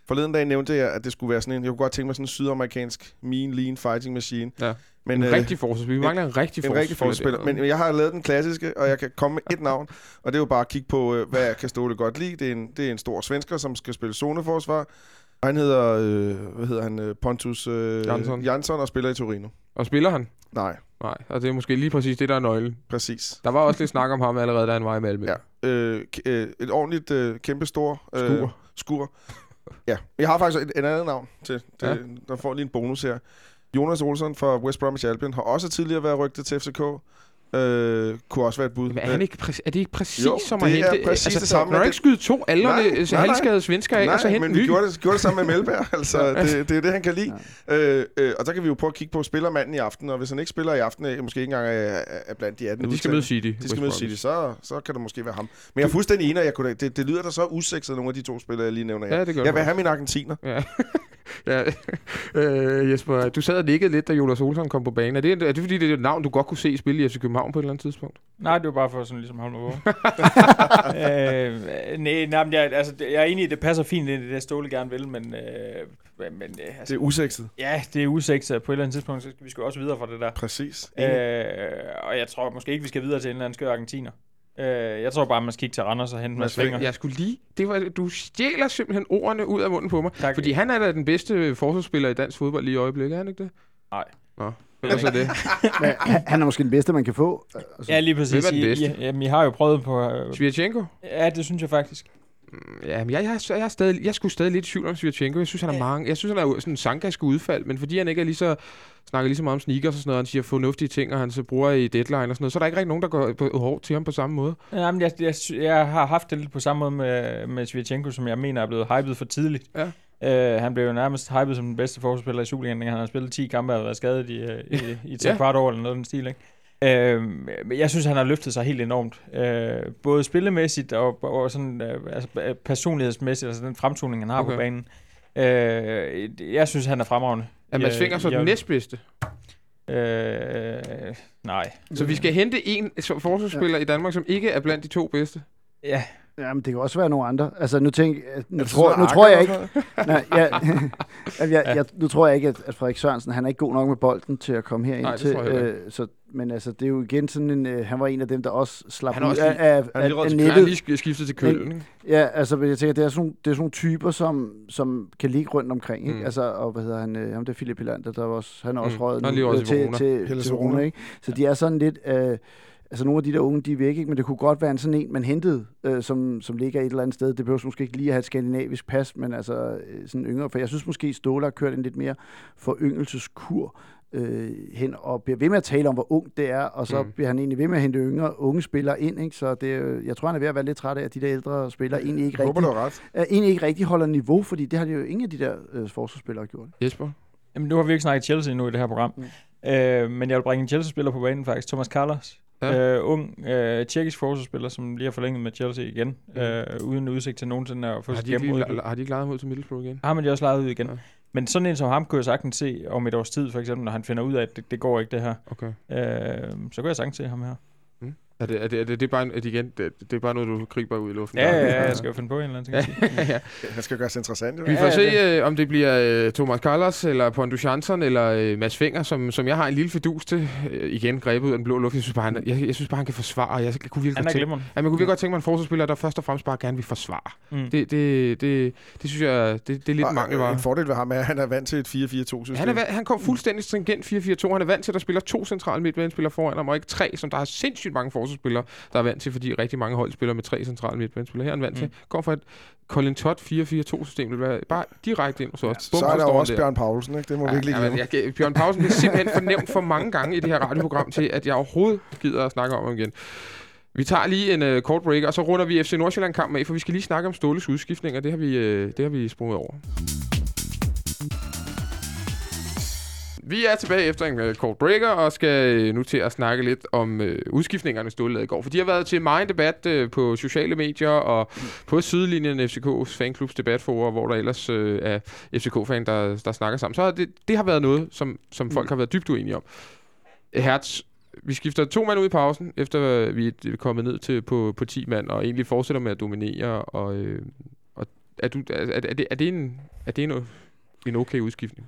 forleden dag nævnte jeg, at det skulle være sådan en... Jeg kunne godt tænke mig sådan en sydamerikansk mean, lean fighting machine. Ja. Men, en øh, rigtig forsvarsspiller. Vi mangler en rigtig en rigtig forsvarsspiller. Men jeg har lavet den klassiske, og jeg kan komme med et navn, og det er jo bare at kigge på, øh, hvad jeg kan stå det godt lide. Det er, en, det er en stor svensker, som skal spille zoneforsvar. Han hedder, øh, hvad hedder han, øh, Pontus øh, Jansson. Jansson og spiller i Torino. Og spiller han? Nej, Nej, og det er måske lige præcis det, der er nøglen. præcis. Der var også lidt snak om ham allerede, da han var i Malmø. Ja. Øh, øh, et ordentligt, øh, kæmpe stor øh, Skur. skur. Ja, jeg har faktisk et, et andet navn til. Det, Ja. Der får lige en bonus her. Jonas Olsson fra West Bromwich Albion har også tidligere været rygtet til FCK. Øh, kunne også være et bud. Men er, han ikke, præ- er det ikke præcis Jo, som det at er hente... altså, præcis det samme, du men ikke skyde to Nej, altså, nej, nej. halvskadede svensker af, og så Nej, hente men en vi gjorde det, gjorde det sammen med Melberg. Altså, det, det er det, han kan lide. Øh, øh, og så kan vi jo prøve at kigge på spillermanden i aften, og hvis han ikke spiller i aften, øh, måske ikke engang er, er blandt de 18 Men de skal møde City. de skal møde. City, så, så kan det måske være ham. Men jeg er fuldstændig enig, og jeg kunne, det, det lyder da så usekset, nogle af de to spillere, jeg lige nævner. Ja, det gør jeg det vil have min argentiner. Ja. ja. øh, Jesper, du sad og nikkede lidt, da Jonas Olsson kom på banen. Er det, er det fordi, det er et navn, du godt kunne se spille i FC København på et eller andet tidspunkt? Nej, det var bare for sådan ligesom holde mig øh, nej, nej, men jeg, altså, det- jeg er enig i, at det passer fint ind i det, Ståle gerne vil, men, øh, men øh, Det altså, er usekset. ja, det er så på et eller andet tidspunkt, så skal vi sgu også videre fra det der. Præcis. Øh, og jeg tror måske ikke, vi skal videre til en eller anden skør argentiner. Øh, jeg tror bare, man skal kigge til Randers og hente Mads fingre. Jeg skulle lige... Det var, du stjæler simpelthen ordene ud af munden på mig. Tak. Fordi han er da den bedste forsvarsspiller i dansk fodbold lige i øjeblikket, er han ikke det? Nej. Nå, er det. Men han er måske den bedste, man kan få. Altså, Ja, lige præcis. Hvem er den bedste? I, jamen, I har jo prøvet på... Øh, Svirchenko? ja, det synes jeg faktisk. Ja, men jeg, jeg, jeg, er stadig, jeg skulle stadig lidt i tvivl om Svirchenko. Jeg synes, han er mange. Jeg synes, han er sådan en sankaske udfald, men fordi han ikke er lige så, snakker lige så meget om sneakers og sådan noget, han siger fornuftige ting, og han så bruger i deadline og sådan noget, så er der ikke rigtig nogen, der går på, hårdt til ham på samme måde. Jamen, jeg, jeg, jeg har haft det lidt på samme måde med, med Svirchenko, som jeg mener er blevet hypet for tidligt. Ja. Uh, han blev jo nærmest hypet som den bedste forsvarsspiller i Superligaen. Han har spillet 10 kampe og været skadet i, øh, i, i tre Ja. kvart år eller noget af den stil, ikke? Men jeg synes, han har løftet sig helt enormt. Uh, både spillemæssigt og, og sådan, uh, altså, øh, personlighedsmæssigt, altså den fremtoning, han har okay. På banen. Uh, jeg synes, han er fremragende. Er Mads Øh, Finger så jeg- den næstbedste? Øh, nej. Så vi skal hente en forsvarsspiller i Danmark, som ikke er blandt de to bedste? Ja, Jamen, det kan også være nogle andre. Altså, nu, tænk, nu, tror, nu tror jeg ikke... også? Nej, jeg, jeg, jeg, nu tror jeg ikke, at, at Frederik Sørensen, han er ikke god nok med bolden til at komme herind Nej, til. Øh, så, men altså, det er jo igen sådan en... Øh, han var en af dem, der også slap Han ud også af, lige- af, han er af, af til Han nettet. lige sk- skiftet til Køln, ikke? Ja, altså, men jeg tænker, det er sådan, nogle- det er sådan nogle typer, som, som kan ligge rundt omkring, ikke? Mm. Altså, og hvad hedder han? Øh, ham der Philip Helander, der var også, han er også Mm. røget Han er nu, øh, til til, til, til. Verona, ikke? Så de er sådan lidt... Øh, altså nogle af de der unge, de er væk, ikke? men det kunne godt være en sådan en, man hentede, øh, som, som ligger et eller andet sted. Det behøver måske ikke lige at have et skandinavisk pas, men altså øh, sådan yngre. For jeg synes måske, Ståle har kørt en lidt mere foryngelseskur øh, hen og bliver ved med at tale om, hvor ung det er, og så Mm. bliver han egentlig ved med at hente yngre unge spillere ind. Ikke? Så det, jeg tror, han er ved at være lidt træt af, at de der ældre spillere egentlig ikke, håber, rigtig, du har ret. øh, egentlig ikke rigtig holder niveau, fordi det har de jo ingen af de der øh, forsvarsspillere gjort. Jesper? Jamen, nu har vi ikke snakket Chelsea nu i det her program. Mm. Øh, men jeg vil bringe en Chelsea-spiller på banen faktisk. Thomas Carlos. Ja. Øh, ung øh, tjekkisk forsvarsspiller, som lige har forlænget med Chelsea igen. Mm. Øh, uden udsigt til nogensinde at få sit gennembrud. har de ikke lejet ud til Middlesbrough igen? Har man de også lejet ud igen. Ja. Men sådan en som ham kunne jeg sagtens se om et års tid, for eksempel, når han finder ud af, at det, det går ikke det her. Okay. Øh, så kunne jeg sagtens se ham her. Er det, er det, er det, det er bare, er det igen, det, det er bare noget, du griber ud i luften? Ja, ja, ja, jeg skal jo finde på en eller anden ting. sige. ja. Det skal gøres interessant, jo. Vi får se, øh, om det bliver øh, Thomas Carlos, eller Pontus Jansson, eller øh, Mads Fenger, som, som jeg har en lille fidus til. Øh, igen, grebet ud af den blå luft. Jeg synes bare, han, jeg, jeg synes bare, han kan forsvare. Jeg, jeg kunne virkelig Han godt tænke, ja, man kunne virkelig godt tænke mig en forsvarsspiller, der først og fremmest bare gerne vil forsvare. Mm. Det, det, det, det synes jeg, det, det er lidt mangel øh. En fordel ved ham er, at han er vant til et 4-4-2-system. Han, er, han kom fuldstændig stringent 4-4-2. Han er vant til, at der spiller to centrale midtbanespillere foran ham, og ikke tre, som der er sindssygt mange forsvarsspillere, der er vant til, fordi rigtig mange hold spiller med tre centrale midtbanespillere. Her er han vant mm. til. Går fra et Colin Todd 4-4-2-system. Det vil være bare direkte ind hos os. Bum, Så er der også Bjørn Paulsen, ikke? Det må vi ikke lige Ja, ja, jeg, Bjørn Pausen bliver simpelthen fornævnt for mange gange i det her radioprogram til, at jeg overhovedet gider at snakke om ham igen. Vi tager lige en uh, kort break, og så runder vi FC Nordsjælland-kampen af, for vi skal lige snakke om Ståles udskiftninger. Det har vi, uh, det har vi sprunget over. Vi er tilbage efter en uh, kort breaker, og skal uh, nu til at snakke lidt om uh, udskiftningerne, Ståle lavede i går. For de har været til meget debat uh, på sociale medier og på sidelinjen FCK's fanklubs debatforer, hvor der ellers uh, er FCK-fan, der, der snakker sammen. Så har det, det har været noget, som, som folk har været dybt uenige om. Hertz, vi skifter to mand ud i pausen, efter vi er kommet ned til på, på 10 mand, og egentlig fortsætter med at dominere. Og, øh, og er, du, er, er, det, er det en, er det en, en okay udskiftning?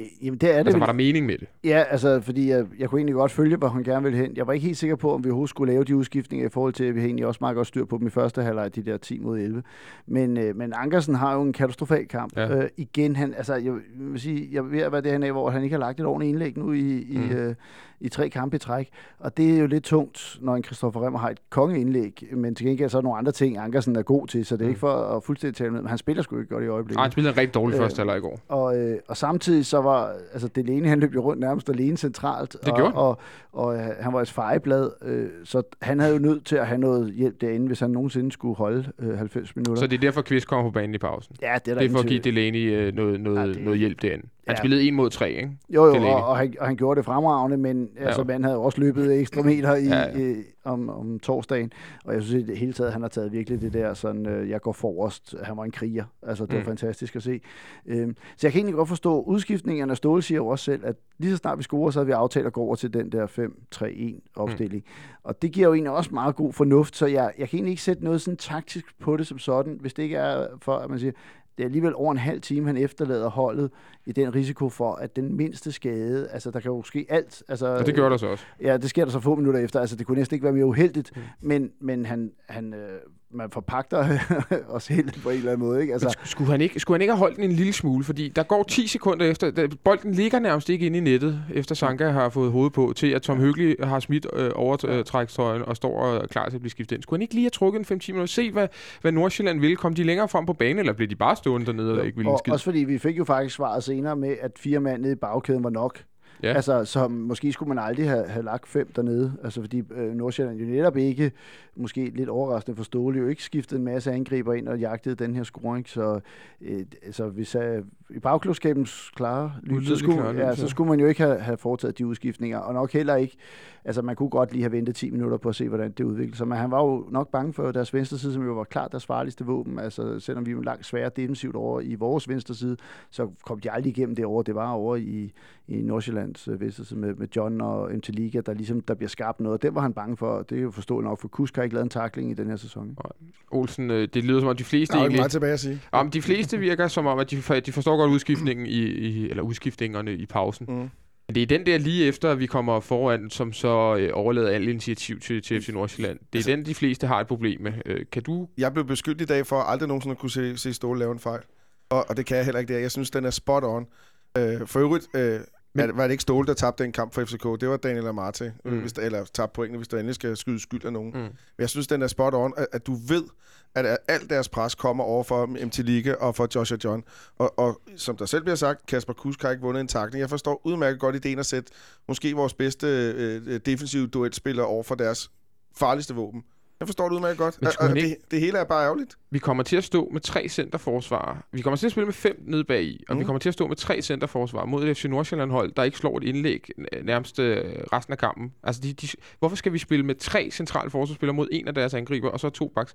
Øh, Jamen, det er det. Altså, vel. var der mening med det? Ja, altså, fordi jeg, jeg kunne egentlig godt følge, hvor han gerne ville hen. Jeg var ikke helt sikker på, om vi overhovedet skulle lave de udskiftninger i forhold til, at vi egentlig også meget godt styr på dem i første halvleg, de der 10 mod 11. Men, øh, men Ankersen har jo en katastrofal kamp. Ja. Øh, igen, han, altså, jeg vil sige, jeg ved at være det han af, hvor han ikke har lagt et ordentligt indlæg nu i, i, Mm. øh, i tre kampe i træk. Og det er jo lidt tungt, når en Christoffer Remmer har et kongeindlæg, men til gengæld så er der nogle andre ting, Ankersen er god til, så det er Mm. ikke for at fuldstændig tale med, men han spiller sgu ikke godt i øjeblikket. Nej, han spillede en rigtig dårlig Øh, første halvleg i går. Og, øh, og samtidig så var, altså Delaney, han løb jo rundt nærmest alene centralt. Det og, gjorde han. Og, og, øh, han var et fejeblad, øh, så han havde jo nødt til at have noget hjælp derinde, hvis han nogensinde skulle holde øh, 90 minutter. Så det er derfor, Kvist kommer på banen i pausen. ja, det er der Det er for at give Delaney øh, noget, noget, ja, det- noget hjælp derinde. Han Ja. spillede en mod tre, ikke? Jo, jo, og, og, han, og han gjorde det fremragende, men ja, altså, man havde også løbet ekstra meter i, Ja, ja. I, om, om torsdagen. Og jeg synes i det hele taget, han har taget virkelig det der, sådan, øh, jeg går forrest. Han var en kriger. Altså, det var Mm. fantastisk at se. Øhm, så jeg kan egentlig godt forstå, udskiftningerne, Ståle siger jo også selv, at lige så snart vi scorer, så har vi aftalt at gå over til den der 5-3-1 opstilling. Mm. Og det giver jo egentlig også meget god fornuft, så jeg, jeg kan egentlig ikke sætte noget sådan taktisk på det som sådan, hvis det ikke er for, at man siger, det er alligevel over en halv time, han efterlader holdet i den risiko for, at den mindste skade, altså der kan jo ske alt. Altså, Og det gjorde der så også. Ja, det sker der så få minutter efter, altså det kunne næsten ikke være mere uheldigt, mm. men, men han, han øh, man forpagter os helt på en eller anden måde, ikke? Altså, skulle, han ikke, skulle han ikke have holdt den en lille smule? Fordi der går 10 sekunder efter, da, bolden ligger nærmest ikke inde i nettet, efter Sanka har fået hovedet på, til at Tom Høgli har smidt øh, overtrækstrøjen og står og er klar til at blive skiftet ind. Skulle han ikke lige have trukket en 5-10 minutter? Se, hvad, hvad Nordsjælland ville. Kom de længere frem på banen, eller blev de bare stående dernede og ikke ville og, også fordi vi fik jo faktisk svaret senere med, at fire mand nede i bagkæden var nok. Ja. Altså, så måske skulle man aldrig have, have lagt fem dernede. Altså, fordi øh, Nordsjælland jo netop ikke, måske lidt overraskende for Ståle, jo ikke skiftede en masse angriber ind og jagtede den her scoring. Så øh, altså, hvis øh, i bagklubskabens klare lys, så skulle, klare ja, så skulle man jo ikke have, have foretaget de udskiftninger. Og nok heller ikke, altså man kunne godt lige have ventet 10 minutter på at se, hvordan det udviklede sig. Men han var jo nok bange for deres venstre side, som jo var klart deres farligste våben. Altså, selvom vi var langt sværere defensivt over i vores venstre side, så kom de aldrig igennem det over. Det var over i, i Nordsjællands øh, side med, med John og MT Liga, der ligesom der bliver skabt noget. Den var han bange for. Det er jo forståeligt nok, for Kusk har ikke lavet en takling i den her sæson. Olsen, øh, det lyder som om de fleste Der er egentlig... meget tilbage at sige. Om de fleste virker som om, at de, for- de forstår godt udskiftningen i, i, eller udskiftningerne i pausen. Mm. Det er den der lige efter, at vi kommer foran, som så øh, overlader alt initiativ til, til FC Nordsjælland. Det er Altså- den, de fleste har et problem med. Øh, kan du... Jeg blev beskyldt i dag for aldrig nogensinde at kunne se, se Ståle lave en fejl. Og, og det kan jeg heller ikke der. Jeg synes, den er spot on. Øh, for øvrigt, øh, Men- var det ikke Ståle, der tabte den kamp for FCK? Det var Daniel Amarte, Mm. mm. hvis der, eller tabte pointene, hvis der endelig skal skyde skyld af nogen. Mm. Men jeg synes, den er spot on, at, at du ved, at at alt deres pres kommer over for MT Liga og for Joshua John. Og, og som der selv bliver sagt, Kasper Kusk har ikke vundet en takning. Jeg forstår udmærket godt ideen at sætte måske vores bedste øh, øh, defensive duelspiller over for deres farligste våben. Jeg forstår det udmærket godt. Men Og, og han det, det hele er bare ærgerligt. Vi kommer til at stå med tre centerforsvarer. Vi kommer til at spille med fem nede bag i, og mm. vi Mm. kommer til at stå med tre centerforsvarer mod FC Nordsjælland-hold, der ikke slår et indlæg nærmest øh, resten af kampen. Altså, de, de, hvorfor skal vi spille med tre centrale forsvarsspillere mod en af deres angriber, og så to baks?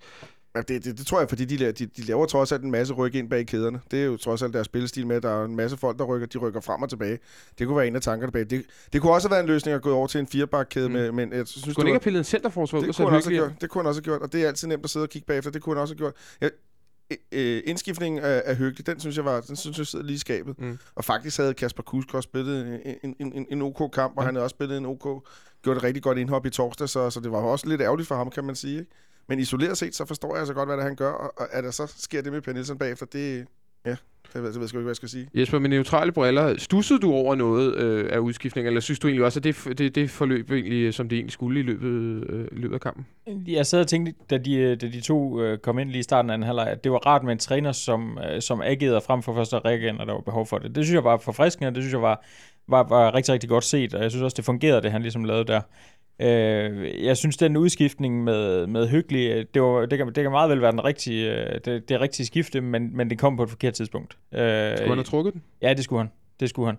Ja, det, det, det, tror jeg, fordi de, la- de, de laver trods alt en masse ryk ind bag kæderne. Det er jo trods alt deres spillestil med, at der er en masse folk, der rykker, de rykker frem og tilbage. Det kunne være en af tankerne bag. Det, det kunne også have været en løsning at gå over til en firebakkæde, Mm. med, men jeg synes, Skulle det ikke var- have pillet en centerforsvar ud det sat kunne, han også have hyggeligere? gjort. det kunne han også have gjort, og det er altid nemt at sidde og kigge bagefter. Det kunne han også have gjort. Jeg, øh, indskiftningen af, af Hyggelig, den synes jeg var, den synes jeg sidder lige i skabet. Mm. Og faktisk havde Kasper Kusk også spillet en, en, en, en OK kamp, og Ja. han havde også spillet en OK, gjort et rigtig godt indhop i torsdag, så, så det var også lidt ærgerligt for ham, kan man sige. Ikke? Men isoleret set, så forstår jeg altså godt, hvad det er, han gør, og, og at der så sker det med Per Nielsen bagefter, det, ja, det ved, det ved jeg sgu ikke, hvad jeg skal sige. Jesper, med neutrale briller, stussede du over noget øh, af udskiftning, eller synes du egentlig også, at det, det, det forløb egentlig, som det egentlig skulle i løbet, øh, løbet af kampen? Jeg sad og tænkte, da de, da de to øh, kom ind lige i starten af anden halvleg, at det var rart med en træner, som, øh, som agerede frem for først at reagere, når der var behov for det. Det synes jeg var forfriskende, og det synes jeg var, var, var rigtig, rigtig godt set, og jeg synes også, det fungerede, det han ligesom lavede der. Øh, jeg synes, den udskiftning med, med hyggelig, øh, det, var, det, kan, det kan meget vel være den rigtige, øh, det, det rigtige skifte, men, men det kom på et forkert tidspunkt. Øh, Skulle han have trukket den? Ja, det skulle han. Det skulle han.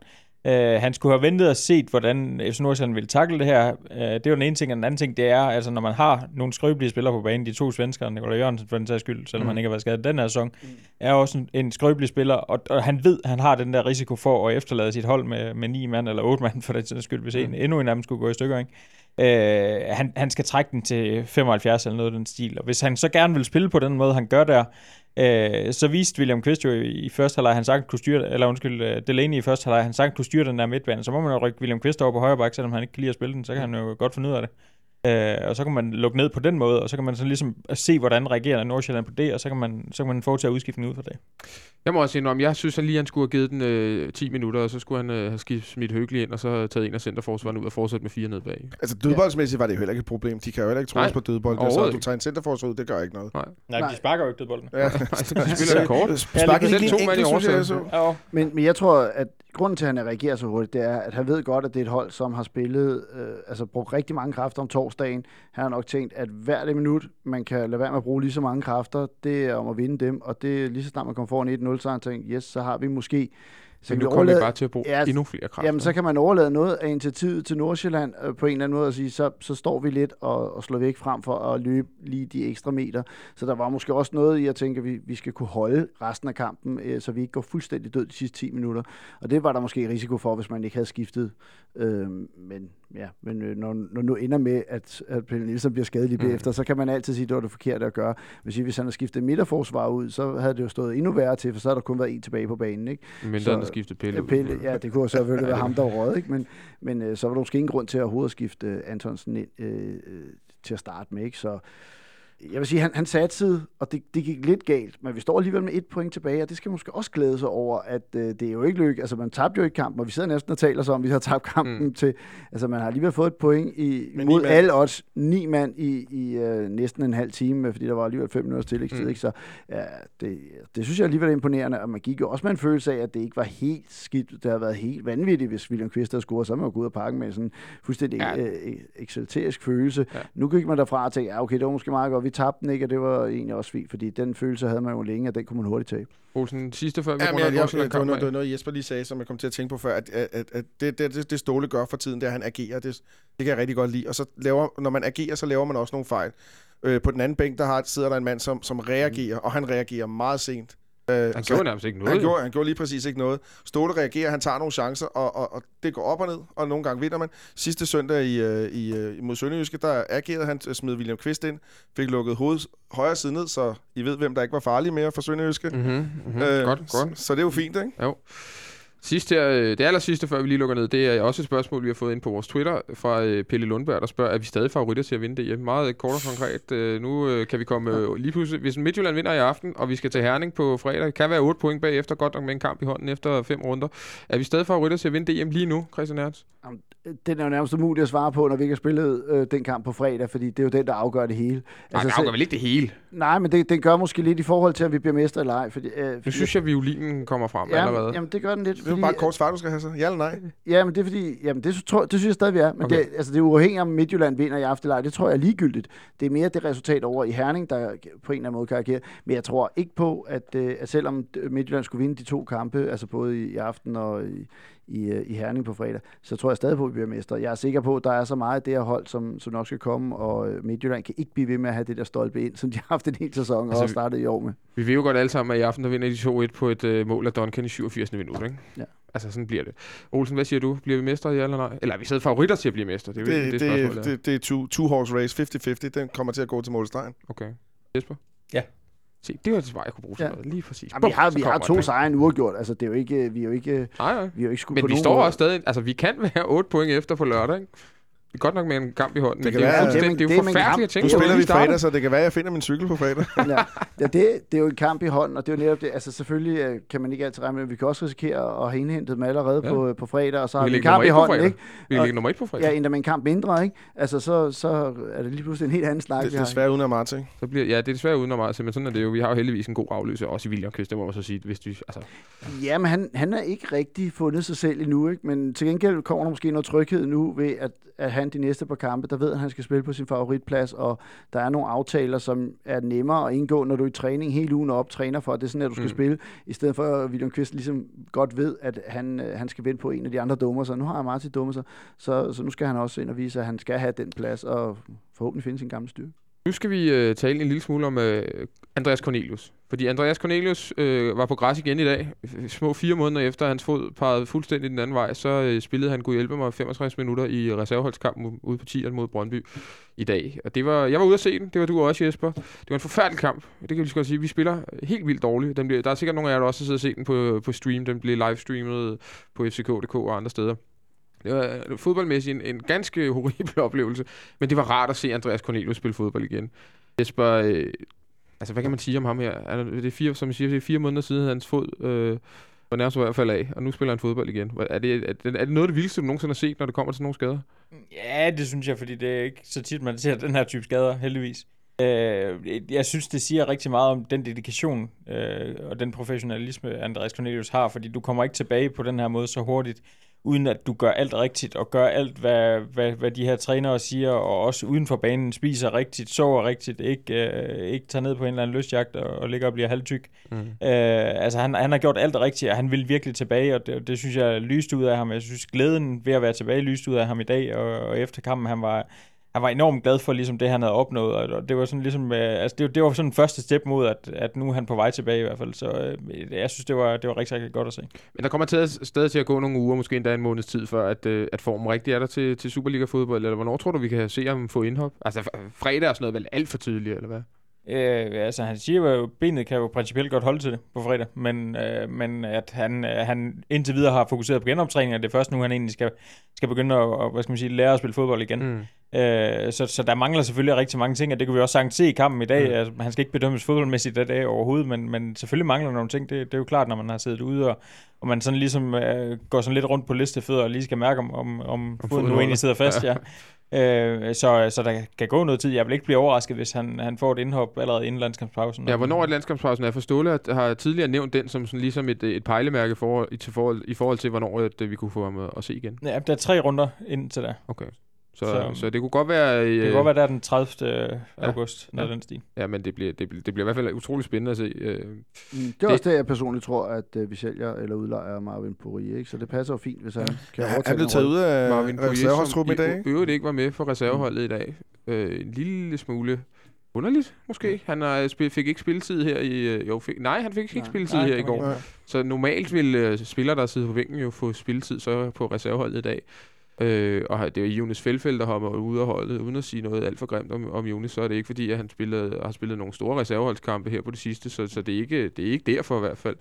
Uh, han skulle have ventet og set, hvordan FC Nordsjælland ville takle det her. Uh, det var den ene ting, og den anden ting, det er, altså når man har nogle skrøbelige spillere på banen, de to svenskere, Nikolaj Jørgensen for den sags skyld, selvom mm. han ikke har været skadet den her sæson, mm. er også en, en skrøbelig spiller, og, og han ved, han har den der risiko for at efterlade sit hold med, med ni mand eller otte mand for den sags skyld, hvis en, endnu en af dem skulle gå i stykker, ikke? Uh, han, han skal trække den til 75 eller noget af den stil, og hvis han så gerne vil spille på den måde, han gør der, Øh, så viste William Quist jo i, i første halvleg, han sagtens kunne styre, eller undskyld, uh, Delaney i første halvleg, han sagtens kunne styre den der midtbane, så må man jo rykke William Quist over på højre bak, selvom han ikke kan lide at spille den, så kan han jo godt finde ud af det. Øh, og så kan man lukke ned på den måde, og så kan man sådan ligesom se, hvordan reagerer Nordsjælland på det, og så kan man, så kan man foretage udskiftning ud fra det. Jeg må også indrømme, jeg synes, at lige han skulle have givet den øh, 10 minutter, og så skulle han øh, have skift, smidt hyggelig ind, og så taget en af centerforsvarerne ud og fortsat med fire ned bag. Altså dødboldsmæssigt var det jo heller ikke et problem. De kan jo heller ikke tro Nej, på dødbold. Altså, at du tager en centerforsvar ud, det gør ikke noget. Nej, Nej. de sparker jo ikke dødbolden. Ja. de spiller kort. Sparker ikke to en mand i så. Ja, Men, men jeg tror, at grunden til, at han reagerer så hurtigt, det er, at han ved godt, at det er et hold, som har spillet, øh, altså brugt rigtig mange kræfter om torsdagen. Han har nok tænkt, at hvert det minut, man kan lade være med at bruge lige så mange kræfter, det er om at vinde dem, og det er lige så snart man kommer foran 1-0, så har han tænkt, yes, så har vi måske... Så kan vi overlade- bare til at bruge Ja, endnu flere kræfter. Jamen, så kan man overlade noget af initiativet til Nordsjælland øh, på en eller anden måde og sige, så, så står vi lidt og, og slår væk frem for at løbe lige de ekstra meter. Så der var måske også noget i at tænke, at vi, vi skal kunne holde resten af kampen, øh, så vi ikke går fuldstændig død de sidste 10 minutter. Og det var der måske risiko for, hvis man ikke havde skiftet. Øh, men ja, men øh, når, når nu ender med, at, at Pelle Nielsen bliver skadet lige Mm. bagefter, så kan man altid sige, at det var det forkerte at gøre. Hvis, hvis han havde skiftet midterforsvar ud, så havde det jo stået endnu værre til, for så havde der kun været en tilbage på banen. Ikke? Mindre så- end at skifte pille. Ja, ud. Pelle, ja, det kunne selvfølgelig være ham, der var røget, ikke? Men, men øh, så var der måske ingen grund til at overhovedet skifte øh, Antonsen ind øh, til at starte med, ikke? Så jeg vil sige, han, han satsede, og det, det gik lidt galt, men vi står alligevel med et point tilbage, og det skal man måske også glæde sig over, at øh, det er jo ikke lykke. Altså, man tabte jo ikke kampen, og vi sidder næsten og taler så om, at vi har tabt kampen mm. til... Altså, man har alligevel fået et point i, mod alle odds. Ni mand i, i øh, næsten en halv time, fordi der var alligevel fem minutters tillægstid, Mm. ikke? Så ja, det, det synes jeg alligevel er imponerende, og man gik jo også med en følelse af, at det ikke var helt skidt. Det havde været helt vanvittigt, hvis William Kvist havde scoret, så man jo gået ud af parken med sådan en fuldstændig Ja. øh, eksalterisk følelse. Ja. Nu gik man derfra og tænkte, ja, okay, det var måske meget godt, vi tabte den ikke, og det var egentlig også fint, fordi den følelse havde man jo længe, og den kunne man hurtigt tabe. Olsen, sidste før vi Ja, men jeg, jeg, jeg, var noget, af. noget, Jesper lige sagde, som jeg kom til at tænke på før, at, at, at, at det, det, det, det Ståle gør for tiden, det er, at han agerer. Det, det kan jeg rigtig godt lide. Og så laver, når man agerer, så laver man også nogle fejl. Øh, på den anden bænk, der har, sidder der en mand, som, som reagerer, og han reagerer meget sent. Øh, Han gjorde nærmest ikke noget. han jo. gjorde, han gjorde lige præcis ikke noget. Ståle reagerer, han tager nogle chancer, og, og, og det går op og ned, og nogle gange vinder man. Sidste søndag i, øh, i, øh, mod Sønderjyske, der agerede han, smed William Kvist ind, fik lukket hovedet højre side ned, så I ved, hvem der ikke var farlig mere for Sønderjyske. Mhm, mhm. Øh, Godt, Så, godt. så det er jo fint, ikke? Jo. Sidst her, øh, det aller sidste, før vi lige lukker ned, det er også et spørgsmål, vi har fået ind på vores Twitter fra øh, Pelle Lundberg, der spørger, er vi stadig favoritter til at vinde det? Meget øh, kort og konkret. Nu kan vi komme lige pludselig, hvis Midtjylland vinder i aften, og vi skal til Herning på fredag, kan være 8 point bagefter, godt nok med en kamp i hånden efter fem runder. Er vi stadig favoritter til at vinde DM lige nu, Christian Ernst? Jamen, Den er jo nærmest umulig at svare på, når vi ikke har spillet øh, den kamp på fredag, fordi det er jo den, der afgør det hele. Nej, det så- afgør vel ikke det hele. Nej, men det, det gør måske lidt i forhold til, at vi bliver mestre eller ej. Fordi, øh, Nu synes jeg, at violinen kommer frem ja, allerede. Jamen, det gør den lidt. Det Det er bare et kort svar, du skal have så. Ja eller nej? Ja, men det er fordi, jamen det, tror, det synes jeg stadig, vi er. Men Okay. det, altså, det er uafhængigt om Midtjylland vinder i aftenleje. Det tror jeg er ligegyldigt. Det er mere det resultat over i Herning, der på en eller anden måde kan agere. Men jeg tror ikke på, at, øh, at selvom Midtjylland skulle vinde de to kampe, altså både i, i aften og i, i, øh, i Herning på fredag, så tror jeg stadig på, at vi bliver mestre. Jeg er sikker på, at der er så meget af det her hold, som, som nok skal komme, og øh, Midtjylland kan ikke blive ved med at have det der stolpe ind, som de har haft en hel sæson Altså, og også startet i år med. Vi ved jo godt alle sammen, at i aften der vinder de 2-1 på et øh, mål af Duncan i 87. minut, ikke? Ja. Altså, sådan bliver det. Olsen, hvad siger du? Bliver vi mestre, ja eller nej? Eller er vi sidder favoritter til at blive mestre? Det er Det, det, det, det, det, det er two, two horse race, 50-50. Den kommer til at gå til målstregen. Okay. Jesper? Ja. Se, det var det svar, jeg kunne bruge til Ja. noget. Lige præcis. Jamen, vi har, vi har to sejre nu uafgjort. Altså, det er jo ikke, vi er jo ikke, Nej, nej. vi er jo ikke skudt Men på vi står også stadig... Altså, vi kan være 8 point efter på lørdag, ikke? Det er godt nok med en kamp i hånden, men kan det, er jo være- det er det jo er en forfærdeligt at tænke Nu på, spiller at vi fredag, så det kan være, at jeg finder min cykel på fredag. ja, ja det, det er jo en kamp i hånden, og det er jo netop det. Altså selvfølgelig øh, kan man ikke altid regne med, men vi kan også risikere at have indhentet dem allerede Ja. ja. på, på fredag, og så har Vi vi en kamp i et hånden, ikke? Vi ligger nummer 1 på fredag. Ja, endda med en kamp mindre, ikke? Altså så, så er det lige pludselig en helt anden snak, Det er desværre uden af Martin. Så bliver, ja, det er desværre uden meget, men sådan er det jo. Vi har jo heldigvis en god afløser, også i William Kvist, det må man så sige. Hvis vi, altså, Ja, men han, han har ikke rigtig fundet sig selv endnu, ikke? Men til gengæld kommer der måske noget tryghed nu ved, at, at han de næste par kampe, der ved, at han skal spille på sin favoritplads, og der er nogle aftaler, som er nemmere at indgå, når du er i træning hele ugen og op træner for, at det er sådan, at du skal Mm. spille, i stedet for at William Kvist ligesom godt ved, at han, øh, han skal vinde på en af de andre dummer sig. Nu har jeg Martin dummer sig, så, så nu skal han også ind og vise, at han skal have den plads, og forhåbentlig finde sin gamle styrke. Nu skal vi øh, tale en lille smule om øh, Andreas Cornelius. Fordi Andreas Cornelius øh, var på græs igen i dag. Små fire måneder efter hans fod pegede fuldstændig den anden vej, så øh, spillede han, kunne hjælpe mig, 65 minutter i reserveholdskampen ude på Tieren mod Brøndby i dag. Og det var, jeg var ude at se den, det var du også Jesper. Det var en forfærdelig kamp, det kan vi lige godt sige. Vi spiller øh, helt vildt dårligt. Den bliver, der er sikkert nogle af jer, der også har siddet og set den på, på stream. Den blev livestreamet på fck.dk og andre steder. Det var øh, fodboldmæssigt en, en ganske horribel oplevelse, men det var rart at se Andreas Cornelius spille fodbold igen. Jesper, øh, altså hvad kan man sige om ham her? Er det, det er fire, som jeg siger, det er fire måneder siden hans fod øh, var nærmest i hvert fald af, og nu spiller han fodbold igen. Er det, er, det, er det noget af det vildeste, du nogensinde har set, når det kommer til nogle skader? Ja, det synes jeg, fordi det er ikke så tit, man ser den her type skader, heldigvis. Øh, jeg synes, det siger rigtig meget om den dedikation øh, og den professionalisme, Andreas Cornelius har, fordi du kommer ikke tilbage på den her måde så hurtigt, uden at du gør alt rigtigt, og gør alt, hvad, hvad, hvad de her trænere siger, og også uden for banen spiser rigtigt, sover rigtigt, ikke, øh, ikke tager ned på en eller anden lystjagt og, og ligger og bliver halvtyk. Mm. Øh, altså han, han har gjort alt det rigtige, og han vil virkelig tilbage, og det, det synes jeg lyste ud af ham. Jeg synes glæden ved at være tilbage lyste ud af ham i dag, og, og efter kampen, han var, han var enormt glad for ligesom det, han havde opnået, og- det var sådan ligesom, øh, altså det, var- det var sådan første step mod, at, at nu er han på vej tilbage i hvert fald, så øh, jeg synes, det var, det var rigtig, rigtig godt at se. Men der kommer til at, stadig til at gå nogle uger, måske endda en måneds tid, før at, øh, at formen rigtig er der til, til Superliga-fodbold, eller hvornår tror du, vi kan se ham få indhop? Altså fredag er sådan noget vel alt for tydeligt, eller hvad? Øh, altså han siger jo, at benet kan jo principielt godt holde til det på fredag, men, øh, men at han, øh, han indtil videre har fokuseret på genoptræning, og det er først nu, han egentlig skal, skal begynde at, og, hvad skal man sige, lære at spille fodbold igen. Mm. Øh, så, så der mangler selvfølgelig rigtig mange ting, og det kan vi også sagtens se i kampen i dag. Mm. Altså, han skal ikke bedømmes fodboldmæssigt i dag overhovedet, men, men selvfølgelig mangler der nogle ting. Det, det er jo klart, når man har siddet ude, og, og man sådan ligesom øh, går sådan lidt rundt på listefødder og lige skal mærke, om, om, om foden foden nu egentlig sidder fast. ja. Øh, så, så der kan gå noget tid. Jeg vil ikke blive overrasket, hvis han, han får et indhop allerede inden landskampspausen. Ja, hvornår er landskampspausen er for Ståle at- har tidligere nævnt den som sådan ligesom et, et pejlemærke for, i, til forhold, i forhold til, hvornår at, øh, vi kunne få ham at, at se igen. Ja, der er tre runder indtil da. Okay. Så, så, Så- det kunne godt være... Det Øh, kan godt være, der er den 30. august, Ja. noget ja. den stil. Ja, men det bliver, det, bliver, det bliver i hvert fald utrolig spændende at se. Øh, Mm, Det er Det- også det, jeg personligt tror, at øh, vi sælger eller udlejer Marvin Poirier, ikke? Så det passer jo fint, hvis han kan Ja, han overtage er blevet den taget ud af Marvin reserveholdstruppen i som dag. øvrigt ikke var med for reserveholdet i dag. Øh, en lille smule underligt, måske. Han har spil, fik ikke spilletid her i... øh, Jo, fik, nej, han fik ikke Nej. spilletid Nej, her i går. Nej. Så normalt vil øh, spillere, der sidder på bænken, jo få spilletid så på reserveholdet i dag. Øh, og det er Jonas Felfeldt, der hopper ude af holdet, uden at sige noget alt for grimt om, om Jonas, så er det ikke fordi, at han spillede, har spillet nogle store reserveholdskampe her på det sidste, så, så det, er ikke, det er ikke derfor i hvert fald.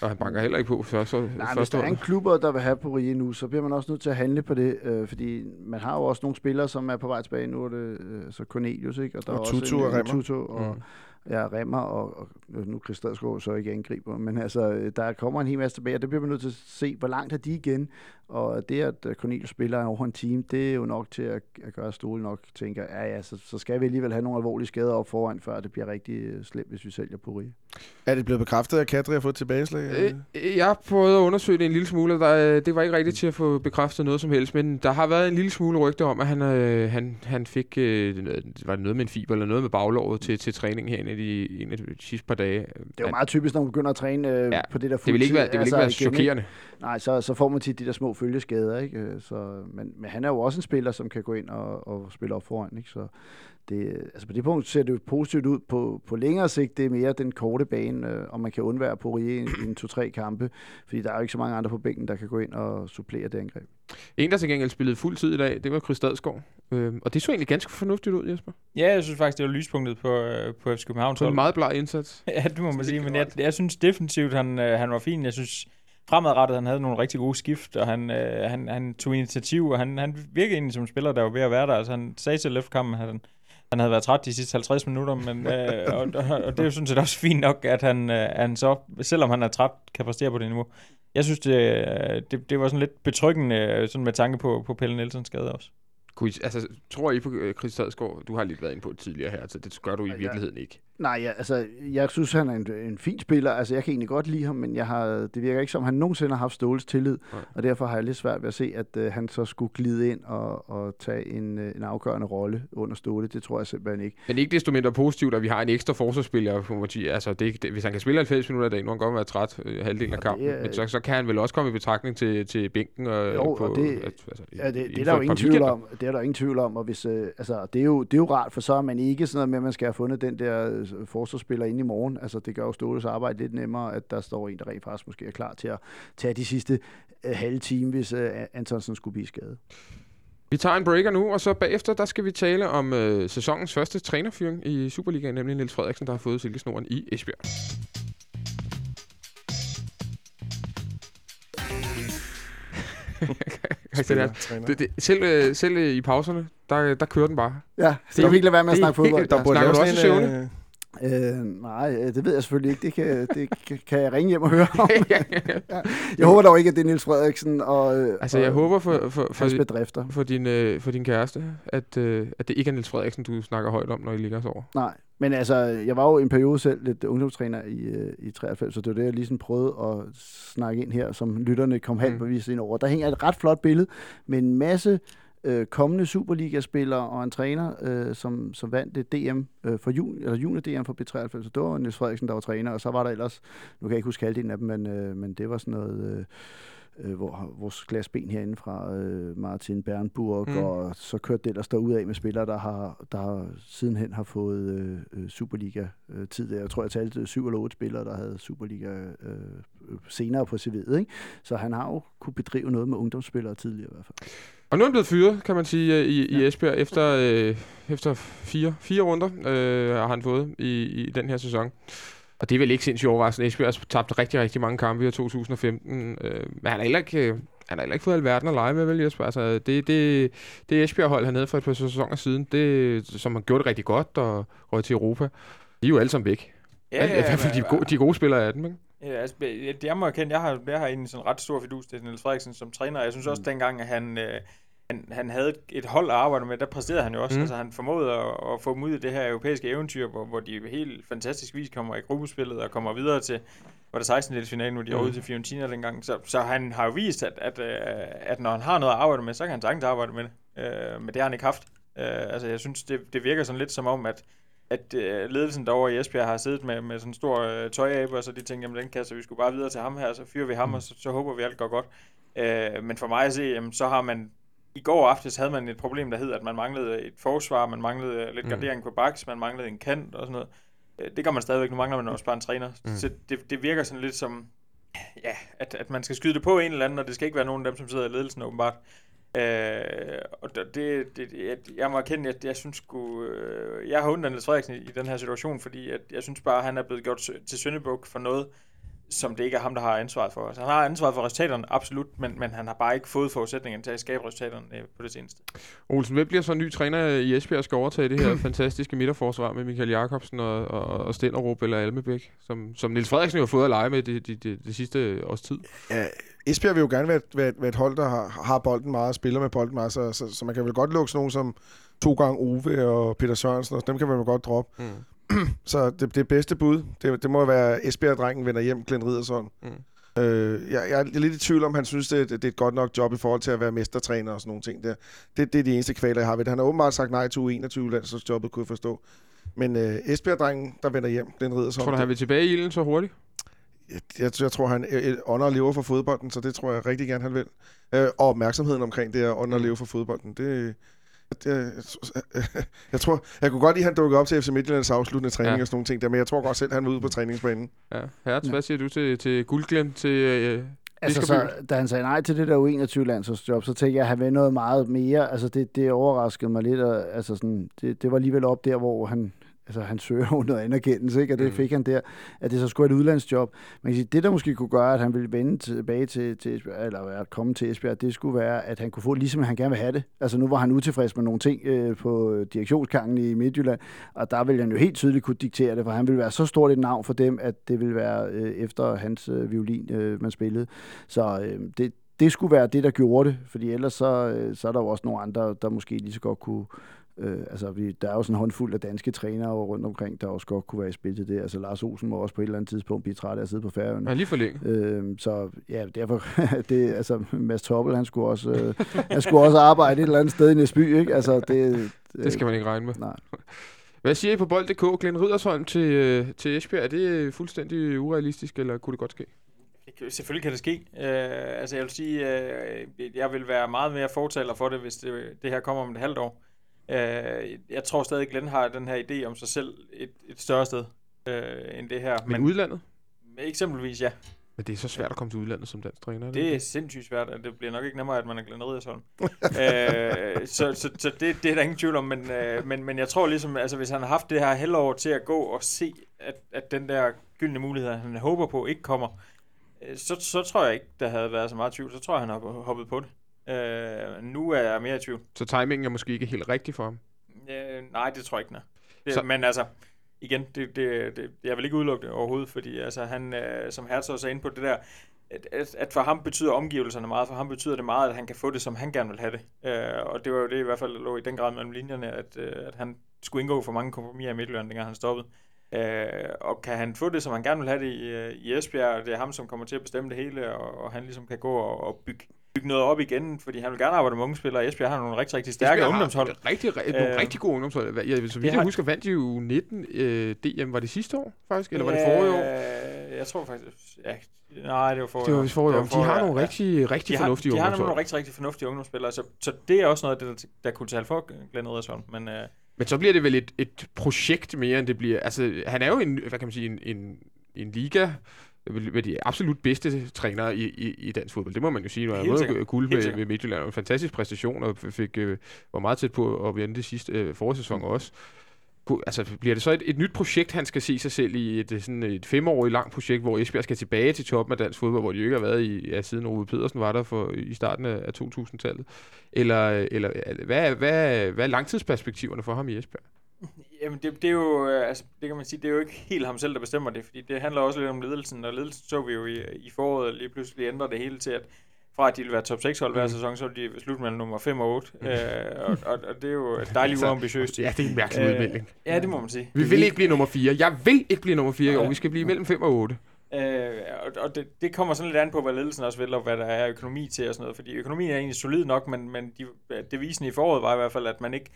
Og han banker heller ikke på så, så Nej, hvis der er en klubber, der vil have Poirier nu, så bliver man også nødt til at handle på det, øh, fordi man har jo også nogle spillere, som er på vej tilbage. Nu er det øh, så Cornelius, ikke? Og der Og er også Tutu en, og en Remmer. Tutu og, Mm. Ja, Remmer og, og nu Chris Stadsgaard så ikke angriber, men altså, der kommer en hel masse tilbage, og det bliver man nødt til at se, hvor langt er de igen, og det, at øh, Cornelius spiller over en team, det er jo nok til at, at gøre Stole nok tænker, ja ja, så, så skal vi alligevel have nogle alvorlige skader op foran, før det bliver rigtig øh, slemt, hvis vi sælger Puri. Er det blevet bekræftet, at Kadri har fået tilbageslag? Øh, jeg har prøvet at undersøge det en lille smule, der, det var ikke rigtigt til at få bekræftet noget som helst, men der har været en lille smule rygte om, at han, øh, han, han fik, øh, var det noget med en fiber eller noget med baglåret til, til træning her en af de, en af de sidste par dage. Det er jo meget typisk, når man begynder at træne øh, ja, på det der Det vil ikke være, det vil ikke være altså, chokerende. Nej, så, så får man tit de der små følgeskader, ikke? Øh, så, men, men han er jo også en spiller, som kan gå ind og, og spille op foran, ikke? Så det, altså på det punkt ser det jo positivt ud. På, på længere sigt, det er mere den korte bane, øh, om man kan undvære på i en, en to-tre kampe, fordi der er jo ikke så mange andre på bænken, der kan gå ind og supplere det angreb. En, der til gengæld spillede fuld tid i dag, det var Chris Stadsgaard. Øh, og det så egentlig ganske fornuftigt ud, Jesper. Ja, jeg synes faktisk, det var lyspunktet på, øh, på FC København. Så en meget bleg indsats. ja, det må man sige, men jeg, jeg synes defensivt, han, øh, han var fin. Jeg synes, fremadrettet, han havde nogle rigtig gode skift, og han, øh, han, han tog initiativ, og han, han virkede egentlig som spiller, der var ved at være der. Altså, han sagde til løftkampen, at han, han havde været træt de sidste 50 minutter, men, øh, og, og, og, det er jo sådan set også fint nok, at han, øh, han så, selvom han er træt, kan præstere på det niveau. Jeg synes, det, det, det var sådan lidt betryggende sådan med tanke på, på Pelle Nielsens skade også. Kunne I, altså, tror I på øh, Chris Stadsgaard? Du har lidt været inde på det tidligere her, så det gør du i virkeligheden ikke. Nej, ja, altså, jeg synes, han er en, en fin spiller. Altså, jeg kan egentlig godt lide ham, men jeg har, det virker ikke som, han nogensinde har haft Ståles tillid. Nej. Og derfor har jeg lidt svært ved at se, at uh, han så skulle glide ind og, og tage en, uh, en afgørende rolle under Ståle. Det tror jeg simpelthen ikke. Men ikke desto mindre positivt, at vi har en ekstra forsvarsspiller. På altså, det, det, hvis han kan spille 90 minutter i dag, nu han godt være træt øh, halvdelen af kampen, er, men så, så kan han vel også komme i betragtning til, til bænken. Og, jo, på, og det, altså, ja, det, det, er der jo ingen tvivl om. Det er der ingen tvivl om. Og hvis, uh, altså, det, er jo, det er jo rart, for så er man ikke sådan noget med, at man skal have fundet den der forsvarsspiller ind i morgen. Altså, det gør jo Ståles arbejde lidt nemmere, at der står en, der rent faktisk måske er klar til at tage de sidste uh, halve time, hvis uh, Antonsen skulle blive skadet. Vi tager en breaker nu, og så bagefter, der skal vi tale om uh, sæsonens første trænerfyring i Superligaen, nemlig Niels Frederiksen, der har fået silkesnoren i Esbjerg. Spiller, det, det, selv, øh, selv i pauserne, der, der kører den bare. Ja, så kan vi ikke lade være med at snakke fodbold. Der burde lave også en, Øh, nej, øh, det ved jeg selvfølgelig ikke. Det kan, det kan jeg ringe hjem og høre om. Jeg håber dog ikke, at det er Niels Frederiksen og Altså, jeg og, håber for, for, for, hans bedrifter. for, din, øh, for din kæreste, at, øh, at det ikke er Niels Frederiksen, du snakker højt om, når I ligger over. Nej, men altså, jeg var jo en periode selv lidt ungdomstræner i, øh, i 93, så det var det, jeg lige sådan prøvede at snakke ind her, som lytterne kom halvt mm. ind over. Der hænger et ret flot billede med en masse øh, kommende Superliga-spillere og en træner, øh, som, som vandt det DM øh, for jun, eller juni-DM for B93. Så det var Niels Frederiksen, der var træner, og så var der ellers, nu kan jeg ikke huske halvdelen af dem, men, øh, men det var sådan noget... Øh, øh, hvor, vores glasben herinde fra øh, Martin Bernburg, mm. og så kørte det ellers af med spillere, der har, der sidenhen har fået øh, Superliga-tid. Øh, jeg tror, jeg talte syv eller otte spillere, der havde Superliga øh, senere på CV'et. Ikke? Så han har jo kunne bedrive noget med ungdomsspillere tidligere i hvert fald. Og nu er han blevet fyret, kan man sige, øh, i, ja. i Esbjerg efter, øh, efter fire, fire runder, øh, har han fået i, i den her sæson. Og det er vel ikke sindssygt overraskende. Esbjerg har tabt rigtig, rigtig mange kampe i 2015. Øh, men han har heller ikke, øh, han har heller ikke fået alverden at lege med, vel Jesper? Altså, det, det, det Esbjerg-hold hernede for et par sæsoner siden, det, som har gjort det rigtig godt og røget til Europa, de er jo alle sammen væk. Ja, ja, I hvert fald de, gode, de gode spillere af dem, ikke? Ja, altså, jeg må erkende, jeg har, jeg har egentlig sådan ret stor fidus til Niels Frederiksen som træner. Jeg synes også, mm. dengang, at han, øh, han, han havde et hold at arbejde med, der præsterede han jo også. Mm. Altså, han formåede at, at få dem ud af det her europæiske eventyr, hvor, hvor de helt fantastisk vis kommer i gruppespillet og kommer videre til, var det 16. dels finale, nu de mm. ude til Fiorentina dengang. Så, så han har jo vist, at, at, øh, at når han har noget at arbejde med, så kan han sagtens arbejde med det. Uh, men det har han ikke haft. Uh, altså, jeg synes, det, det virker sådan lidt som om, at at uh, ledelsen derovre i Esbjerg har siddet med, med sådan en stor uh, tøjabe, og så de tænkte, jamen den kasse, vi skulle bare videre til ham her, så fyrer vi ham, mm. og så, så håber vi alt går godt. Uh, men for mig at se, jamen, så har man i går aftes havde man et problem, der hed, at man manglede et forsvar, man manglede lidt mm. gardering mm. på baks, man manglede en kant og sådan noget. Øh, det gør man stadigvæk, nu mangler man også bare en træner. Mm. Så det, det virker sådan lidt som, ja, at, at man skal skyde det på en eller anden, og det skal ikke være nogen af dem, som sidder i ledelsen åbenbart. Øh, og det, det, jeg, jeg må erkende, at jeg synes sgu, øh, jeg har undret Niels Frederiksen i, i den her situation, fordi at jeg synes bare, at han er blevet gjort til Søndebuk for noget, som det ikke er ham, der har ansvaret for. Altså, han har ansvaret for resultaterne, absolut, men, men han har bare ikke fået forudsætningerne til at skabe resultaterne øh, på det seneste. Olsen, hvem bliver så ny træner i Esbjerg og skal overtage det her fantastiske midterforsvar med Michael Jakobsen og, og, og Stenderup eller Almebæk, som, som Niels Frederiksen jo har fået at lege med det, det, det, det sidste års tid? Ja, Esbjerg vil jo gerne være et, være, et, være et hold, der har, har bolden meget og spiller med bolden meget, så, så, så man kan vel godt lukke sådan nogen som to gange Ove og Peter Sørensen, og dem kan man vel godt droppe. Mm. Så det, det bedste bud, det, det må være Esbjerg-drengen vender hjem, Glenn Riddersson. Mm. Øh, jeg, jeg er lidt i tvivl om, han synes, det, det er et godt nok job i forhold til at være mestertræner og sådan nogle ting der. Det, det er de eneste kvaler, jeg har ved det. Han har åbenbart sagt nej til U21-landsholdsjobbet, kunne jeg forstå. Men øh, Esbjerg-drengen, der vender hjem, Glenn Riddersson. Tror du, han vil tilbage i ilden så hurtigt? jeg, jeg, tror, han øh, ånder og lever for fodbolden, så det tror jeg rigtig gerne, han vil. Øh, og opmærksomheden omkring det at ånder og leve for fodbolden, det... jeg tror, jeg kunne godt lide, at han dukkede op til FC Midtjyllands afsluttende træning Ja. og sådan nogle ting der, men jeg tror godt selv, han var ude på træningsbanen. Ja. Hertz, hvad siger du til, til guldglem til øh, Altså, så, da han sagde nej til det der U21-landsholdsjob, så tænkte jeg, at han vil noget meget mere. Altså, det, det overraskede mig lidt. Og, altså, sådan, det, det var alligevel op der, hvor han, altså, han søger jo noget anerkendelse, ikke? og det Mm. fik han der, at det så skulle et udlandsjob. Man kan sige, det der måske kunne gøre, at han ville vende tilbage til, til Esbjerg, eller at komme til Esbjerg, det skulle være, at han kunne få, ligesom han gerne vil have det. Altså nu var han utilfreds med nogle ting øh, på direktionsgangen i Midtjylland, og der ville han jo helt tydeligt kunne diktere det, for han ville være så stort et navn for dem, at det ville være øh, efter hans øh, violin, øh, man spillede. Så øh, det, det skulle være det, der gjorde det, fordi ellers så, øh, så er der jo også nogle andre, der måske lige så godt kunne... Øh, altså, vi, der er jo sådan en håndfuld af danske trænere rundt omkring, der også godt kunne være i spil til det. Altså, Lars Olsen må også på et eller andet tidspunkt blive træt af at sidde på færøerne. Ja, lige for længe. Øh, så ja, derfor, det, altså, Mads Toppel, han skulle også, øh, han skulle også arbejde et eller andet sted i Næsby, ikke? Altså, det, Det skal man ikke regne med. Nej. Hvad siger I på bold.dk? Glenn Riddersholm til, øh, til Esbjerg, er det øh, fuldstændig urealistisk, eller kunne det godt ske? Selvfølgelig kan det ske. Øh, altså jeg vil sige, øh, jeg vil være meget mere fortaler for det, hvis det, det her kommer om et halvt år. Øh, jeg tror stadig, Glenn har den her idé om sig selv et, et større sted øh, end det her. Men, Men udlandet? Eksempelvis, ja. Men det er så svært at komme til udlandet som dansk træner. er Det er sindssygt svært, og det bliver nok ikke nemmere, at man er Glenn Riddersholm. øh, så så, så det, det er der ingen tvivl om, men, øh, men, men jeg tror ligesom, altså hvis han har haft det her halvår til at gå og se, at, at den der gyldne mulighed, han håber på, ikke kommer, øh, så, så tror jeg ikke, der havde været så meget tvivl. Så tror jeg, han har hoppet på det. Øh, nu er jeg mere i tvivl. Så timingen er måske ikke helt rigtig for ham. Øh, nej, det tror jeg ikke, nej. Det, Så- Men altså, igen, det, det, det, jeg vil ikke udelukke det overhovedet, fordi altså, han, øh, som Hertz også er inde på det der, at, at, for ham betyder omgivelserne meget, for ham betyder det meget, at han kan få det, som han gerne vil have det. Øh, og det var jo det i hvert fald, der lå i den grad mellem linjerne, at, øh, at han skulle indgå for mange kompromiser i Midtjylland, dengang han stoppede. Øh, og kan han få det, som han gerne vil have det i, øh, i Esbjerg, og det er ham, som kommer til at bestemme det hele, og, og han ligesom kan gå og, og bygge, bygge noget op igen, fordi han vil gerne arbejde med unge spillere. Esbjerg har nogle rigtig, rigtig stærke Esbjerg har ungdomshold. et Rigtig, ri- nogle Øh, rigtig gode ungdomshold. Jeg, så vidt det jeg har- husker, vandt de jo 19 øh, DM. Var det sidste år, faktisk? Eller var det forrige år? Øh, Jeg tror faktisk... Ja, nej, det var forrige Det var år. forrige år. Det De har nogle år, rigtig, rigtig de har, fornuftige de har nogle ungdomshold. rigtig, rigtig fornuftige ungdomsspillere, så, så det er også noget, der, der kunne tale for Glenn Ederson. Men øh, Men så bliver det vel et, et projekt mere, end det bliver... Altså, han er jo en, hvad kan man sige, en, en, en liga med de absolut bedste trænere i, i, i dansk fodbold. Det må man jo sige. Nu har vundet guld med, med Midtjylland. En fantastisk præstation, og fik, øh, var meget tæt på at vinde det sidste øh, forårssæson Mm. også. Altså, bliver det så et, et nyt projekt, han skal se sig selv i et, øh, sådan et femårigt langt projekt, hvor Esbjerg skal tilbage til toppen af dansk fodbold, hvor de jo ikke har været i, ja, siden Ove Pedersen var der for, i starten af, af 2000-tallet? Eller, eller øh, hvad, er- hvad, er- hvad er langtidsperspektiverne for ham i Esbjerg? jamen, det, det, er jo, øh, altså, det kan man sige, det er jo ikke helt ham selv, der bestemmer det, fordi det handler også lidt om ledelsen, og ledelsen så vi jo i, i foråret lige pludselig ændre det hele til, at fra at de ville være top 6 hold hver Mm. sæson, så ville de slutte mellem nummer 5 og 8. Øh, og, og, og, det er jo dejligt Altså, uambitiøst. Ja, det er en mærkelig Øh, udmelding. Ja, det må man sige. Vi vil ikke blive nummer 4. Jeg vil ikke blive nummer 4 i år. Vi skal blive mellem 5 og 8. Øh, og og det, det kommer sådan lidt an på, hvad ledelsen også vil, og hvad der er økonomi til og sådan noget. Fordi økonomien er egentlig solid nok, men, men de, devisen i foråret var i hvert fald, at man ikke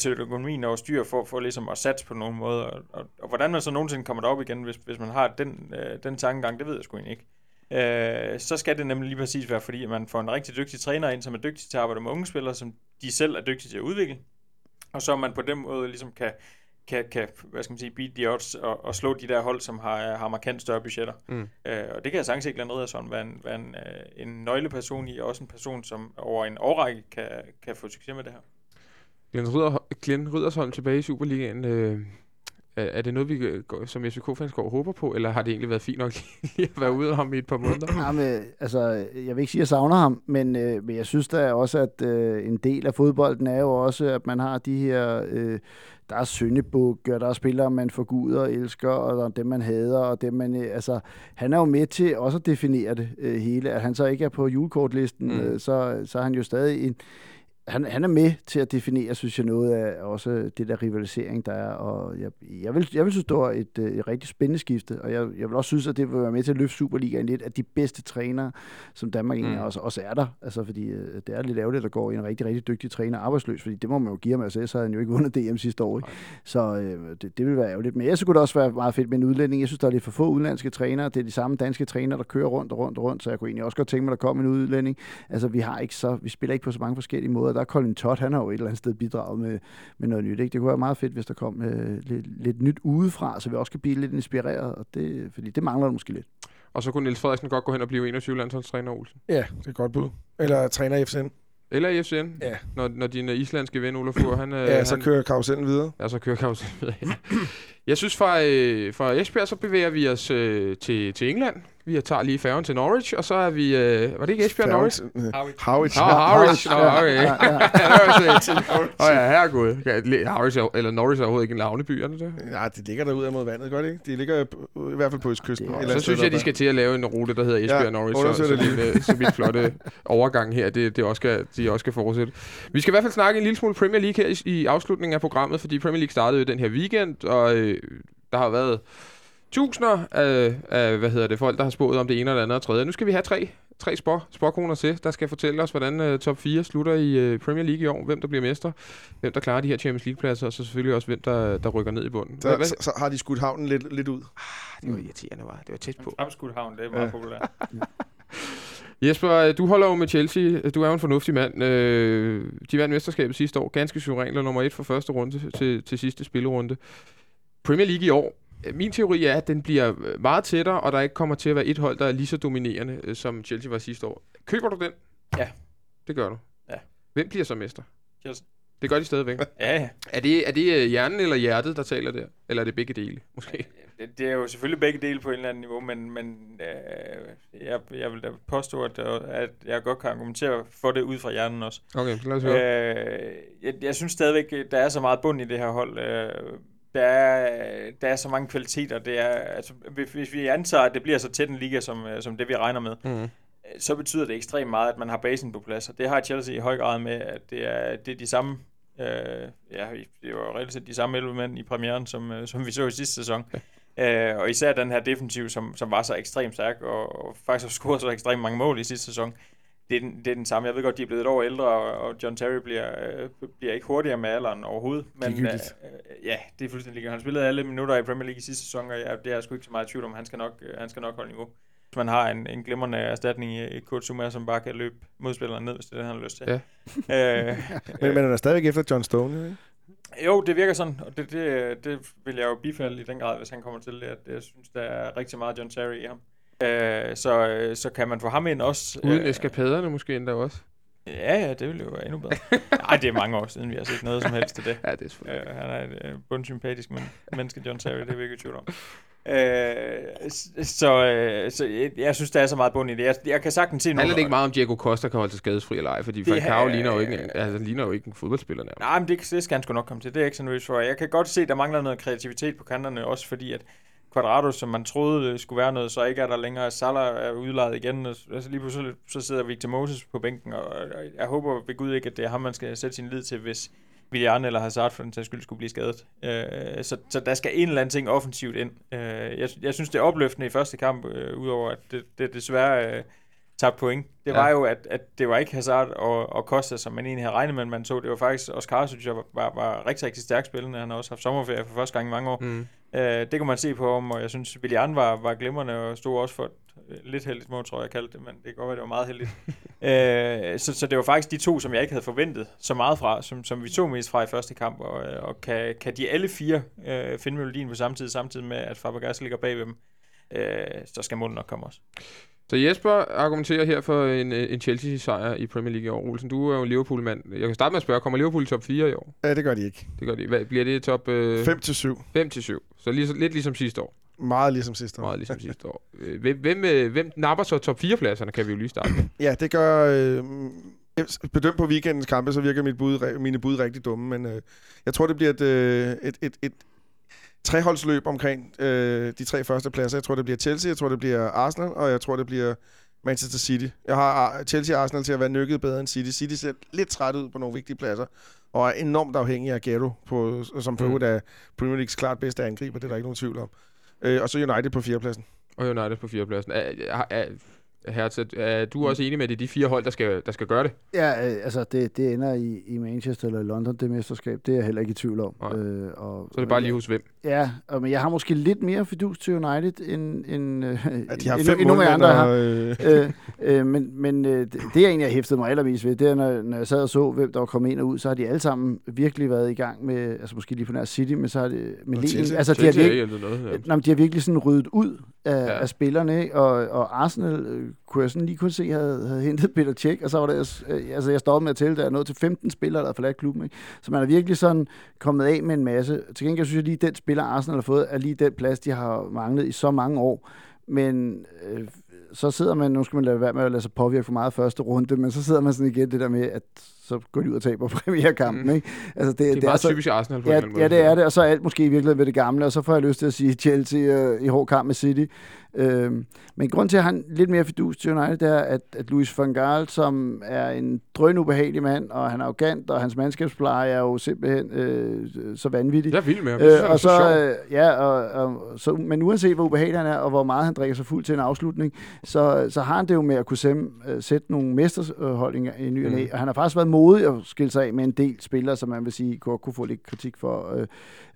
sætte økonomien over styr for, for ligesom at satse på nogen måde. Og, og, og hvordan man så nogensinde kommer derop igen, hvis, hvis man har den, øh, den tankegang, det ved jeg sgu egentlig ikke. Øh, så skal det nemlig lige præcis være, fordi man får en rigtig dygtig træner ind, som er dygtig til at arbejde med unge spillere, som de selv er dygtige til at udvikle. Og så man på den måde ligesom kan, kan, kan hvad skal man sige, beat the odds og, og slå de der hold, som har, har markant større budgetter. Mm. Øh, og det kan jeg sagtens ikke lade Riddersson være en, være en, øh, en nøgleperson i, og også en person, som over en årrække kan, kan få succes med det her. Glenn, Ridder, Glenn Riddersholm tilbage i Superligaen. Øh, er, er det noget, vi øh, som FCK-fans går håber på, eller har det egentlig været fint nok lige at være ude af ham i et par måneder? Jamen, altså, jeg vil ikke sige, at jeg savner ham, men, øh, men jeg synes da også, at øh, en del af fodbolden er jo også, at man har de her... Øh, der er syndebukker, der er spillere, man forguder og elsker, og der er dem, man hader, og dem, man... Øh, altså, han er jo med til også at definere det øh, hele. At han så ikke er på julekortlisten, mm. øh, så, så er han jo stadig en... Han, han er med til at definere, synes jeg, noget af også det der rivalisering, der er. Og jeg, jeg, vil, jeg vil synes, det var et, øh, et rigtig spændende skifte, og jeg, jeg vil også synes, at det vil være med til at løfte Superligaen lidt, at de bedste trænere, som Danmark egentlig Mm. også, også er der. Altså, fordi øh, det er lidt ærgerligt, at der går en rigtig, rigtig dygtig træner arbejdsløs, fordi det må man jo give ham, altså ellers havde han jo ikke vundet DM sidste år. Ikke? Så øh, det, det vil være ærgerligt. Men jeg synes, det også være meget fedt med en udlænding. Jeg synes, der er lidt for få udenlandske trænere. Det er de samme danske trænere, der kører rundt og rundt og rundt, så jeg kunne egentlig også godt tænke mig, at der kom en udlænding. Altså, vi har ikke så, vi spiller ikke på så mange forskellige måder. Der er Colin Todd, han har jo et eller andet sted bidraget med, med noget nyt. Ikke? Det kunne være meget fedt, hvis der kom øh, lidt, lidt nyt udefra, så vi også kan blive lidt inspireret, og det, fordi det mangler der måske lidt. Og så kunne Niels Frederiksen godt gå hen og blive 21 landsholdstræner, Olsen. Ja, det er et godt bud. Eller træner i FCN. Eller i FCN, Ja. når, når din øh, islandske ven Olaf Fur, han... øh, Ja, så han, kører karusellen videre. Ja, så kører Claus videre. ja. Jeg synes, fra, øh, fra Esbjerg, så bevæger vi os øh, til, til England. Vi tager lige færgen til Norwich, og så er vi... Øh, var det ikke Esbjerg Norwich? Harwich. Harwich. Nå, Harwich. Nå, okay. Ja, ja. Åh ja, herregud. Ja, Harwich er, eller Norwich er overhovedet ikke en lavneby, er det det? Ja, de ligger derude mod vandet, godt ikke? De ligger i hvert fald på østkysten. Det et eller Så synes jeg, de skal til at lave en rute, der hedder Esbjerg Ja, Norwich, så, så, det lige. så min flotte overgang her, det, det også skal, de også skal fortsætte. Vi skal i hvert fald snakke en lille smule Premier League her i, i afslutningen af programmet, fordi Premier League startede jo den her weekend, og øh, der har været tusinder af, af, hvad hedder det, folk, der har spået om det ene eller det andet og tredje. Nu skal vi have tre, tre spor, sporkoner til, der skal fortælle os, hvordan uh, top 4 slutter i uh, Premier League i år, hvem der bliver mester, hvem der klarer de her Champions League-pladser, og så selvfølgelig også, hvem der, der rykker ned i bunden. Så, hvad, så, så har de skudt havnen lidt, lidt ud. det var irriterende, var. Det var tæt på. Fremskudt havn, det er meget Ja. populært. Jesper, øh, du holder jo med Chelsea. Du er jo en fornuftig mand. De vandt mesterskabet sidste år. Ganske suverænt og nummer et for første runde til, til sidste spillerunde. Premier League i år. øh, Min teori er, at den bliver øh, meget tættere, og der ikke kommer til at være et hold, der er lige så dominerende, øh, som Chelsea var sidste år. Køber du den? Ja. Det gør du? Ja. Hvem bliver så mester? Chelsea. Det gør de stadigvæk. Ja, ja. er det, er det hjernen eller hjertet, der taler der? Eller er det begge dele, måske? Det, det er jo selvfølgelig begge dele på en eller anden niveau, men, men øh, jeg, jeg vil da påstå, at, at jeg godt kan argumentere for det ud fra hjernen også. Okay, så lad os høre. Øh, jeg, jeg synes stadigvæk, der er så meget bund i det her hold. Øh, der, er, der er så mange kvaliteter. Det er, altså, hvis, vi antager, at det bliver så tæt en liga, som, øh, som det vi regner med, Mm. så betyder det ekstremt meget, at man har basen på plads. Og det har Chelsea i høj grad med, at det er, det er de samme, øh, ja, det var reelt set de samme 11 mænd i premieren, som, øh, som vi så i sidste sæson. Øh, og især den her defensiv, som, som var så ekstremt stærk, og, og faktisk har scoret så ekstremt mange mål i sidste sæson. Det er, den, det er den samme. Jeg ved godt, de er blevet et år ældre, og, og John Terry bliver, øh, bliver ikke hurtigere med alderen overhovedet. Men øh, ja, det er fuldstændig ligegyldigt. Han spillede alle minutter i Premier League i sidste sæson, og jeg, det er jeg sgu ikke så meget i tvivl om. Han skal nok, øh, han skal nok holde niveau. Hvis man har en, en glimrende erstatning i, Zuma, som bare kan løbe modspilleren ned, hvis det er det, han har lyst til. Ja. øh, Men, men han er stadigvæk efter John Stone, jo, ikke? jo, det virker sådan, og det, det, det vil jeg jo bifalde i den grad, hvis han kommer til det. At jeg synes, der er rigtig meget John Terry i ham. Øh, så, øh, så kan man få ham ind også. Uden øh, eskapaderne måske endda også. Ja, ja, det ville jo være endnu bedre. Nej, det er mange år siden, vi har set noget som helst til det. Ja, det er selvfølgelig. Øh, han er et øh, bundsympatisk men, menneske, John Terry, det er vi ikke i tvivl om. Øh, så, øh, så jeg, jeg synes, der er så meget bund i det. Jeg, jeg kan sagtens se handler nogle- det ikke meget om, Diego Costa kan holde sig skadesfri eller ej? Fordi Falcao er- ligner jo ikke, en- altså, han ligner jo ikke en fodboldspiller nærmest. Nej, men det, det skal han sgu nok komme til. Det er ikke så nervøs for. Jeg kan godt se, der mangler noget kreativitet på kanterne, også fordi at Quadrado, som man troede skulle være noget, så ikke er der længere. Salah er udlejet igen, og altså lige pludselig så sidder Victor Moses på bænken, og og jeg håber ved Gud ikke, at det er ham, man skal sætte sin lid til, hvis Willian eller Hazard for den sags skyld skulle blive skadet. Øh, så, så der skal en eller anden ting offensivt ind. Øh, jeg, jeg synes, det er opløftende i første kamp, øh, udover at det, det desværre øh, tabte point. Det Ja. var jo, at, at det var ikke Hazard og, og Costa, som man egentlig havde regnet med, man så. Det var faktisk Oscar, synes jeg, var, var, var rigtig, rigtig stærkt spillende. Han har også haft sommerferie for første gang i mange år. Mm. Øh, det kunne man se på ham, og jeg synes, Willian var, var glimrende og stod også for et øh, lidt heldigt mål, tror jeg, jeg kaldte det, men det kan godt være, det var meget heldigt. øh, så, så det var faktisk de to, som jeg ikke havde forventet så meget fra, som, som vi så mest fra i første kamp, og, øh, og kan, kan de alle fire øh, finde melodien på samme tid, samtidig med, at Fabregas ligger bag ved dem, øh, så skal målet nok komme også. Så Jesper argumenterer her for en, øh, en Chelsea-sejr i Premier League i år. Olsen, du er jo Liverpool-mand. Jeg kan starte med at spørge, kommer Liverpool i top 4 i år? Ja, det gør de ikke. Det gør de. Hvad, bliver det top øh, 5 til 7. 5 til 7? Så lige, lidt ligesom sidste år. Meget ligesom sidste år. Meget ligesom sidste år. Øh, Hvem, hvem, øh, hvem napper så top 4-pladserne, kan vi jo lige starte med. Ja, det gør... Øh, bedømt på weekendens kampe, så virker mit bud, mine bud rigtig dumme, men øh, jeg tror, det bliver et, øh, et, et, et treholdsløb omkring øh, de tre første pladser. Jeg tror, det bliver Chelsea, jeg tror, det bliver Arsenal, og jeg tror, det bliver Manchester City. Jeg har Ar- Chelsea og Arsenal til at være nykket bedre end City. City ser lidt træt ud på nogle vigtige pladser, og er enormt afhængig af Ghetto, på, som for Mm. øvrigt er Premier Leagues klart bedste angriber, det er der ikke nogen tvivl om. Øh, og så United på fjerdepladsen. Og United på 4-pladsen. Er, er, er, Hertha, er du også enig med, at det er de fire hold, der skal, der skal gøre det? Ja, øh, altså det, det ender i, i Manchester eller London, det mesterskab. Det er jeg heller ikke i tvivl om. Nej. Øh, og, Så er det bare lige hos hvem? Ja, og, men jeg har måske lidt mere fidus til United, end, end, øh, At de har end, fem end nogle af andre har. øh, øh, øh, men men øh, det, jeg egentlig har hæftet mig allermest ved, det er, når, når jeg sad og så, hvem der var kommet ind og ud, så har de alle sammen virkelig været i gang med, altså måske lige på nær City, men så har det med Og Lenin, Chelsea. altså de har virkelig, ikke noget. Ja. Men de har virkelig sådan ryddet ud af, Ja. af spillerne, ikke? Og, og Arsenal øh, kunne jeg sådan lige kunne se, havde, havde hentet Peter Cech, og så var det, øh, altså jeg stoppede med at tælle, der er noget til 15 spillere, der har forladt klubben, ikke? Så man er virkelig sådan kommet af med en masse. Til gengæld synes jeg lige, den spiller Arsenal har fået, er lige den plads, de har manglet i så mange år. Men øh, så sidder man, nu skal man lade være med at lade sig påvirke for meget første runde, men så sidder man sådan igen det der med, at så går de ud og taber premierkampen, Mm. ikke? Altså det, Det er det meget så, typisk Arsenal på Ja, en anden ja, måde. det er det, og så er alt måske i virkeligheden ved det gamle, og så får jeg lyst til at sige Chelsea øh, i hård kamp med City. Øhm, men grund til, at han lidt mere fidus til United, det er, at, at Luis van Gaal, som er en drøn ubehagelig mand, og han er arrogant, og hans mandskabspleje er jo simpelthen øh, så vanvittig. Jeg er vild med ham. Øh, er og så så, øh, ja, og, og, så, men uanset hvor ubehagelig han er, og hvor meget han drikker sig fuld til en afslutning, så, så har han det jo med at kunne sem, øh, sætte nogle mesterhold i, i ny. Mm. Og han har faktisk været nåede at skille sig af med en del spillere, som man vil sige, kunne, kunne få lidt kritik for øh,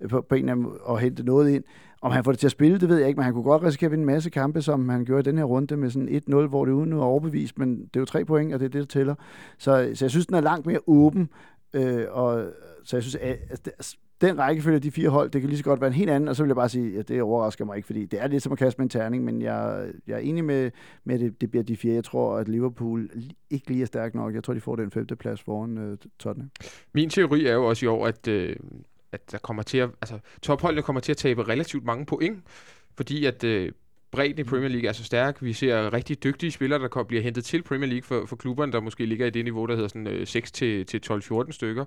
på, på en af at hente noget ind. Om han får det til at spille, det ved jeg ikke, men han kunne godt risikere at vinde en masse kampe, som han gjorde i den her runde med sådan 1-0, hvor det er uden er overbevist, men det er jo tre point, og det er det, der tæller. Så, så jeg synes, den er langt mere åben, øh, og så jeg synes, at, altså, at altså, den rækkefølge af de fire hold, det kan lige så godt være en helt anden, og så vil jeg bare sige, at det overrasker mig ikke, fordi det er lidt som at kaste med en terning, men jeg, jeg er enig med, med at det, det bliver de fire. Jeg tror, at Liverpool ikke lige er stærk nok. Jeg tror, de får den femte plads foran øh, Tottenham. Min teori er jo også i år, at, øh, at der kommer til at, altså, topholdene kommer til at tabe relativt mange point, fordi at øh, bredden i Premier League er så stærk. Vi ser rigtig dygtige spillere, der bliver hentet til Premier League for, for klubberne, der måske ligger i det niveau, der hedder sådan, øh, 6 til, til 12-14 stykker.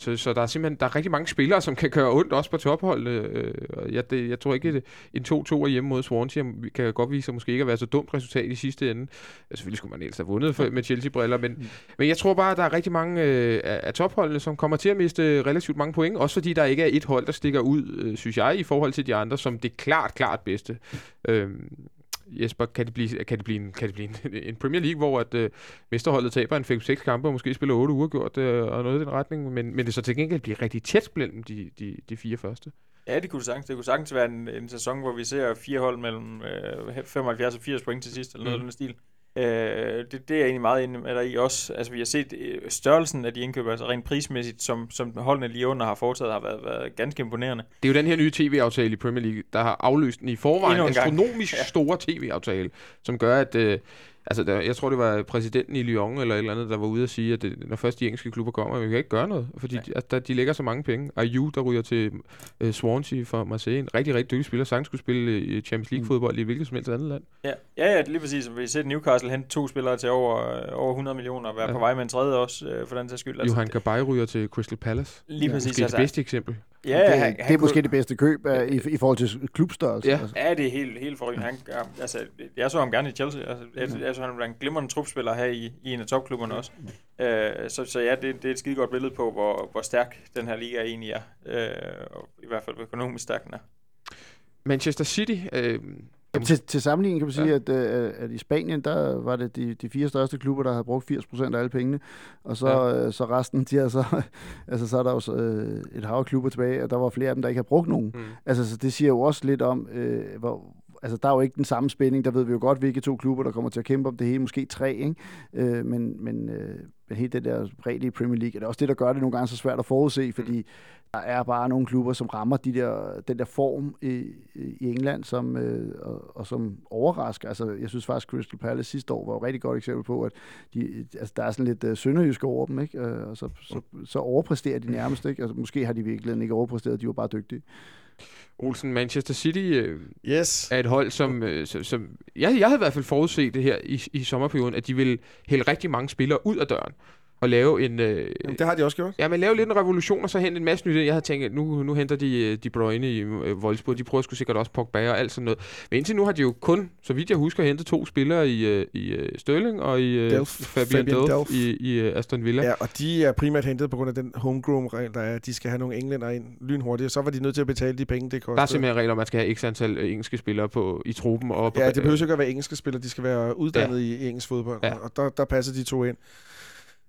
Så, så der er simpelthen der er rigtig mange spillere, som kan gøre ondt også på topholdene. Øh, jeg, det, jeg tror ikke, at en 2-2 hjemme mod Swansea kan godt vise sig måske ikke at være så dumt resultat i sidste ende. Selvfølgelig skulle man ellers have vundet for, med Chelsea-briller, men, men jeg tror bare, at der er rigtig mange øh, af, topholdene, som kommer til at miste relativt mange point, også fordi der ikke er et hold, der stikker ud, øh, synes jeg, i forhold til de andre, som det klart, klart bedste. Øhm, Jesper, kan det blive, kan det blive, en, kan det blive en, en Premier League, hvor at øh, mesterholdet taber en 5-6 kampe, og måske spiller 8 uger gjort øh, og noget i den retning, men, men det så til gengæld bliver rigtig tæt mellem de, de, de fire første. Ja, det kunne sagtens. Det kunne sagtens være en, en sæson, hvor vi ser fire hold mellem øh, 75 og 80 point til sidst, eller noget mm. af den stil. Øh, det, det er jeg egentlig meget enig med dig i også. Altså, vi har set øh, størrelsen af de indkøb, altså rent prismæssigt, som, som holdene lige under har foretaget, har været, været ganske imponerende. Det er jo den her nye tv-aftale i Premier League, der har afløst den i forvejen en astronomisk Ja. store tv-aftale, som gør, at... Øh, altså, der, jeg tror, det var præsidenten i Lyon eller et eller andet, der var ude at sige, at det, når først de engelske klubber kommer, vi kan ikke gøre noget, fordi Nej. de, at der, de lægger så mange penge. Ayew, der ryger til øh, Swansea for Marseille, en rigtig, rigtig dygtig spiller, sagtens skulle spille i Champions League-fodbold i hvilket som helst andet land. Ja, ja, ja lige præcis. Vi set Newcastle hente to spillere til over, øh, over 100 millioner, og være Ja. ja. på vej med en tredje også, øh, for den sags skyld. Johan det- Gabay ryger til Crystal Palace. Lige Ja, præcis. Måske det bedste eksempel. Ja, det, han, det han er måske kunne- det bedste køb af, i, i forhold til klubstørrelse. Ja. Altså. Ja, det er helt, helt forrygende. Han, ja, altså, jeg så ham gerne i Chelsea. Altså, jeg, jeg så han var en glimrende trupspiller her i, i en af topklubberne også. Øh, så, så ja, det, det er et skide godt billede på, hvor, hvor stærk den her liga egentlig er. Øh, og I hvert fald økonomisk stærk den er. Manchester City... Øh, Ja, til, til sammenligning kan man sige, Ja. ja. at, øh, at i Spanien, der var det de, de fire største klubber, der havde brugt 80% af alle pengene, og så, Ja. øh, så resten, de har så, altså så er der jo øh, et hav klubber tilbage, og der var flere af dem, der ikke har brugt nogen. mm. Altså, så det siger jo også lidt om, øh, hvor, altså der er jo ikke den samme spænding, der ved vi jo godt, hvilke to klubber, der kommer til at kæmpe om det hele, måske tre, ikke? Øh, men, men, øh, men helt det der bredde i Premier League, er det også det, der gør det nogle gange så svært at forudse, fordi der er bare nogle klubber, som rammer de der, den der form i, i England, som, øh, og, og som overrasker. Altså, jeg synes faktisk, Crystal Palace sidste år var et rigtig godt eksempel på, at de, altså, der er sådan lidt øh, sønderjysk over dem, ikke? Øh, og så, så, så overpræsterer de nærmest. Ikke? Altså, måske har de virkelig ikke overpræsteret, de var bare dygtige. Olsen, Manchester City øh, Yes. er et hold, som, øh, som, som jeg, jeg havde i hvert fald forudset det her i, i sommerperioden, at de ville hælde rigtig mange spillere ud af døren og lave en... Øh, Jamen, det har de også gjort. Ja, men lave lidt en revolution, og så hente en masse nyt. Jeg havde tænkt, at nu, nu henter de øh, De Bruyne i øh, Wolfsburg. De prøver sgu sikkert også Pogba og alt sådan noget. Men indtil nu har de jo kun, så vidt jeg husker, hentet to spillere i, øh, i øh, Sterling og i øh, Delph. Fabian, Fabian Delph, Delph. i, i øh, Aston Villa. Ja, og de er primært hentet på grund af den homegrown-regel, der er. De skal have nogle englænder ind lynhurtigt, så var de nødt til at betale de penge, det koster. Der er simpelthen regler, om man skal have x antal øh, engelske spillere på, i truppen. Og på, Ja, det behøver ikke at være engelske spillere, de skal være uddannet ja. i engelsk fodbold, ja. og der, der passer de to ind.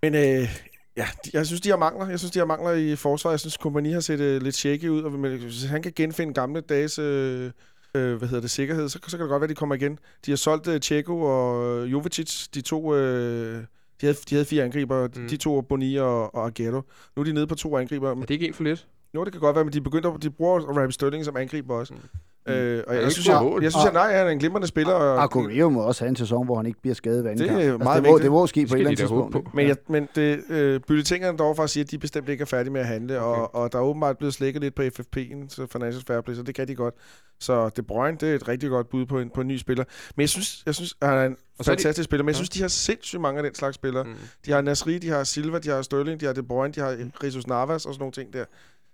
Men øh, ja, jeg synes, de har mangler. Jeg synes, de har mangler i forsvaret. Jeg synes, Kompani har set øh, lidt shaky ud, og hvis han kan genfinde gamle dages øh, øh, hvad hedder det, sikkerhed, så, så kan det godt være, de kommer igen. De har solgt øh, Tjeko og Jovetic, de to... Øh, de havde, de havde fire angriber, Mm. de to, Boni og, og Agüero. Nu er de nede på to angriber. Er det ikke en for lidt? Jo, det kan godt være, men de begyndte at, de bruger Raheem Sterling som angriber også. Mm. Mm. Øh, og jeg, ikke jeg synes, jeg, mål. jeg synes, at nej, han er en glimrende spiller. Og, Aguero må også have en sæson, hvor han ikke bliver skadet hver anden Det er. Altså, meget det, må, det må ske på et eller de andet tidspunkt. på. Men, jeg, men det, øh, bulletinerne dog for at sige, at de bestemt ikke er færdige med at handle, okay. og, og der er åbenbart blevet slækket lidt på FFP'en, så Financial Fair Play, så det kan de godt. Så De Bruyne, det er et rigtig godt bud på en, på en ny spiller. Men jeg synes, jeg synes han er en Og så er de- fantastisk spiller, men jeg Ja. synes, de har sindssygt mange af den slags spillere. Mm. De har Nasri, de har Silva, de har Sterling, de har De Bruyne, de har Jesus Navas og sådan nogle ting der.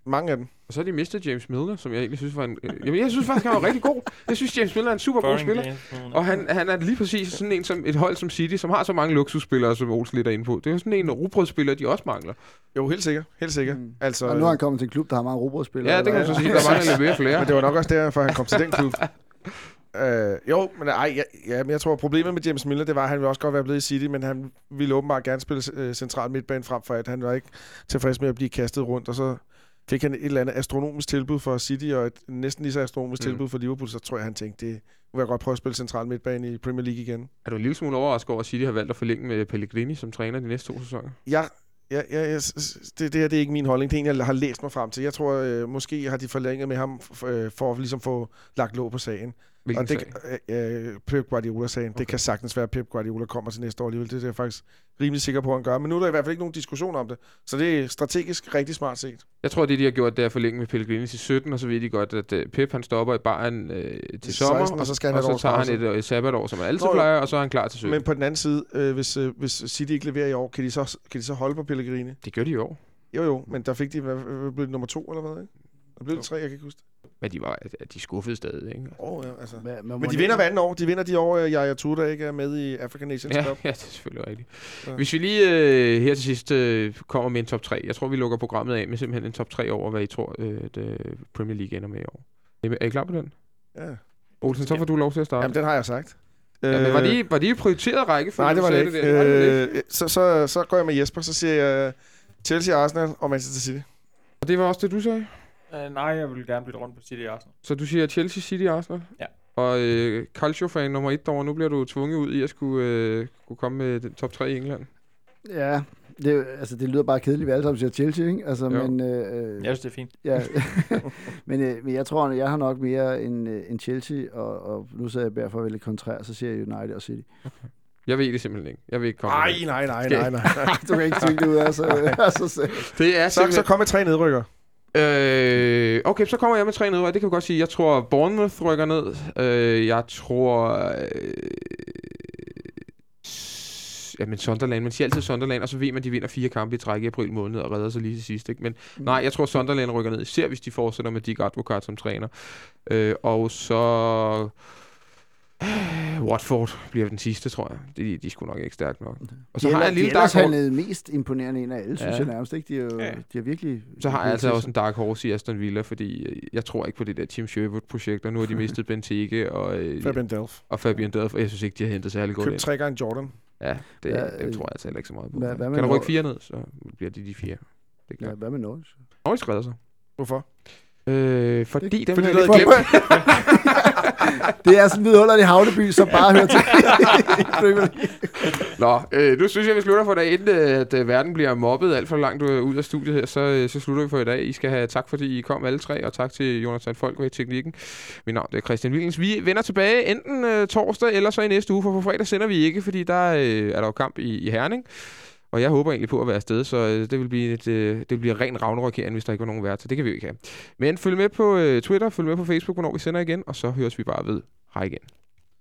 Mange af dem. Og så har de mistet James Milner, som jeg egentlig synes var en... Øh, jamen, jeg synes faktisk, han var rigtig god. Jeg synes, James Milner er en super god spiller. Og han, han er lige præcis sådan en som et hold som City, som har så mange luksusspillere, som Olsen lidt er inde på. Det er jo sådan en rugbrødsspiller, de også mangler. Jo, helt sikkert. Helt sikkert. Mm. Altså, Og nu er han kommet til en klub, der har mange robotspillere. Ja, det kan man så sige. Der mangler lidt mere flere. Men det var nok også derfor, han kom til den klub. Øh, jo, men ej, ja, ja, men jeg tror, problemet med James Miller, det var, at han ville også godt være blevet i City, men han ville åbenbart gerne spille øh, central midtbane frem for at han var ikke tilfreds med at blive kastet rundt, og så fik han et eller andet astronomisk tilbud for City, og et næsten lige så astronomisk Mm. tilbud for Liverpool, så tror jeg, han tænkte, det vil jeg godt prøve at spille central midtbane i Premier League igen. Er du en lille smule overrasket over, at City har valgt at forlænge med Pellegrini som træner de næste to sæsoner? Ja, ja, ja, s- det, det her det er ikke min holdning. Det er en, jeg har læst mig frem til. Jeg tror, øh, måske har de forlænget med ham f- øh, for at ligesom få lagt låg på sagen. Hvilken og det, sag? øh, øh, Pep Guardiola-sagen. Okay. Det kan sagtens være, at Pep Guardiola kommer til næste år alligevel. Det er jeg faktisk rimelig sikker på, at han gør. Men nu er der i hvert fald ikke nogen diskussion om det. Så det er strategisk rigtig smart set. Jeg tror, det de har gjort, det er at forlænge med Pellegrini til 17, og så ved de godt, at uh, Pep han stopper i baren øh, til Til sommer, 16, og så skal han og så tager han et, øh, et sabbatår, som han altid Nå, plejer, og så er han klar til 17. Men på den anden side, øh, hvis, øh, hvis City ikke leverer i år, kan de så, kan de så holde på Pellegrini? Det gør de i år. Jo jo, men der fik de, hvad, blev nummer to eller hvad, ikke? Der blev det tre, jeg kan ikke huske det. Men de, var, de skuffede stadig, ikke? Oh, ja, altså. Men, men, Men de vinder hver anden år. De vinder de år, øh, Yaya Tuta ikke er med i African Nations Ja, Cup. ja, det er selvfølgelig rigtigt. Ja. Hvis vi lige øh, her til sidst øh, kommer med en top 3. Jeg tror, vi lukker programmet af med simpelthen en top 3 over, hvad I tror, øh, det Premier League ender med i år. Er I- Er klar på den? Ja. Olsen, så får du lov til at starte. Jamen, den har jeg sagt. Ja, men var de, var de prioriteret række? Nej, det var det ikke. Øh, så, så, så går jeg med Jesper, så siger jeg Chelsea, Arsenal og Manchester City. Og det var også det, du sagde? Uh, nej, jeg vil gerne bytte rundt på City Arsenal. Så du siger Chelsea, City, Arsenal? Ja. Og øh, Calcio-fan nummer et derovre, nu bliver du tvunget ud i at skulle, øh, skulle komme med den top 3 i England. Ja, det, er altså, det lyder bare kedeligt, vi alle sammen siger Chelsea, ikke? Altså, Jo. men, øh, Jeg synes, det er fint. ja. men, øh, men jeg tror, at jeg har nok mere end, øh, end Chelsea, og, og nu sidder jeg bare for at vælge kontrær, så siger jeg United og City. Jeg ved det simpelthen ikke. Jeg vil ikke komme Nej, med nej, nej, nej, nej. du kan ikke tænke det ud af, så, altså, så, det. Det er Så, så simpelthen... kom med tre nedrykker. Øh, okay, så kommer jeg med tre nedrør. Det kan vi godt sige. Jeg tror, Bournemouth rykker ned. Øh, jeg tror... Øh, Jamen Sunderland, man siger altid Sunderland, og så ved man, at de vinder fire kampe i træk i april måned og redder sig lige til sidst. Ikke? Men nej, jeg tror Sunderland rykker ned, især hvis de fortsætter med Dick Advocat som træner. Øh, og så... Øh, Watford bliver den sidste, tror jeg. De, de er sgu nok ikke stærkt nok. Og så de har jeg en lille de dark horse. mest imponerende en af alle, synes Ja. jeg nærmest. Ikke? De, er jo, Ja. de har virkelig... Så har jeg altså også en dark horse i Aston Villa, fordi øh, jeg tror ikke på det der Team Sherwood-projekt, og nu har de mistet Benteke og, øh, Fabian Delph. og Fabian Delph, og jeg synes ikke, de har hentet særlig godt tre gange Jordan. Ja, det, Ja, øh, det tror jeg altså heller ikke så meget på. hvad- kan der rykke fire ned, så bliver de de fire. Det Ja, ja. hvad med Norwich? Norwich redder sig. Hvorfor? Øh, fordi dem Fordi havde du glemt. Det er sådan vidunderlig havneby, som bare hører til. Nå, øh, nu synes jeg, vi slutter for dag, inden øh, at øh, verden bliver mobbet alt for langt øh, ud af studiet her, så, øh, så slutter vi for i dag. I skal have tak, fordi I kom alle tre, og tak til Jonathan Folk ved teknikken. Mit navn det er Christian Wilens. Vi vender tilbage enten øh, torsdag eller så i næste uge, for på fredag sender vi ikke, fordi der øh, er der jo kamp i, i Herning. Og jeg håber egentlig på at være afsted, så øh, det vil blive, et, øh, det vil blive ren ravnerokering, hvis der ikke var nogen vært, så det kan vi jo ikke have. Men følg med på øh, Twitter, følg med på Facebook, hvornår vi sender igen, og så høres vi bare ved. Hej igen.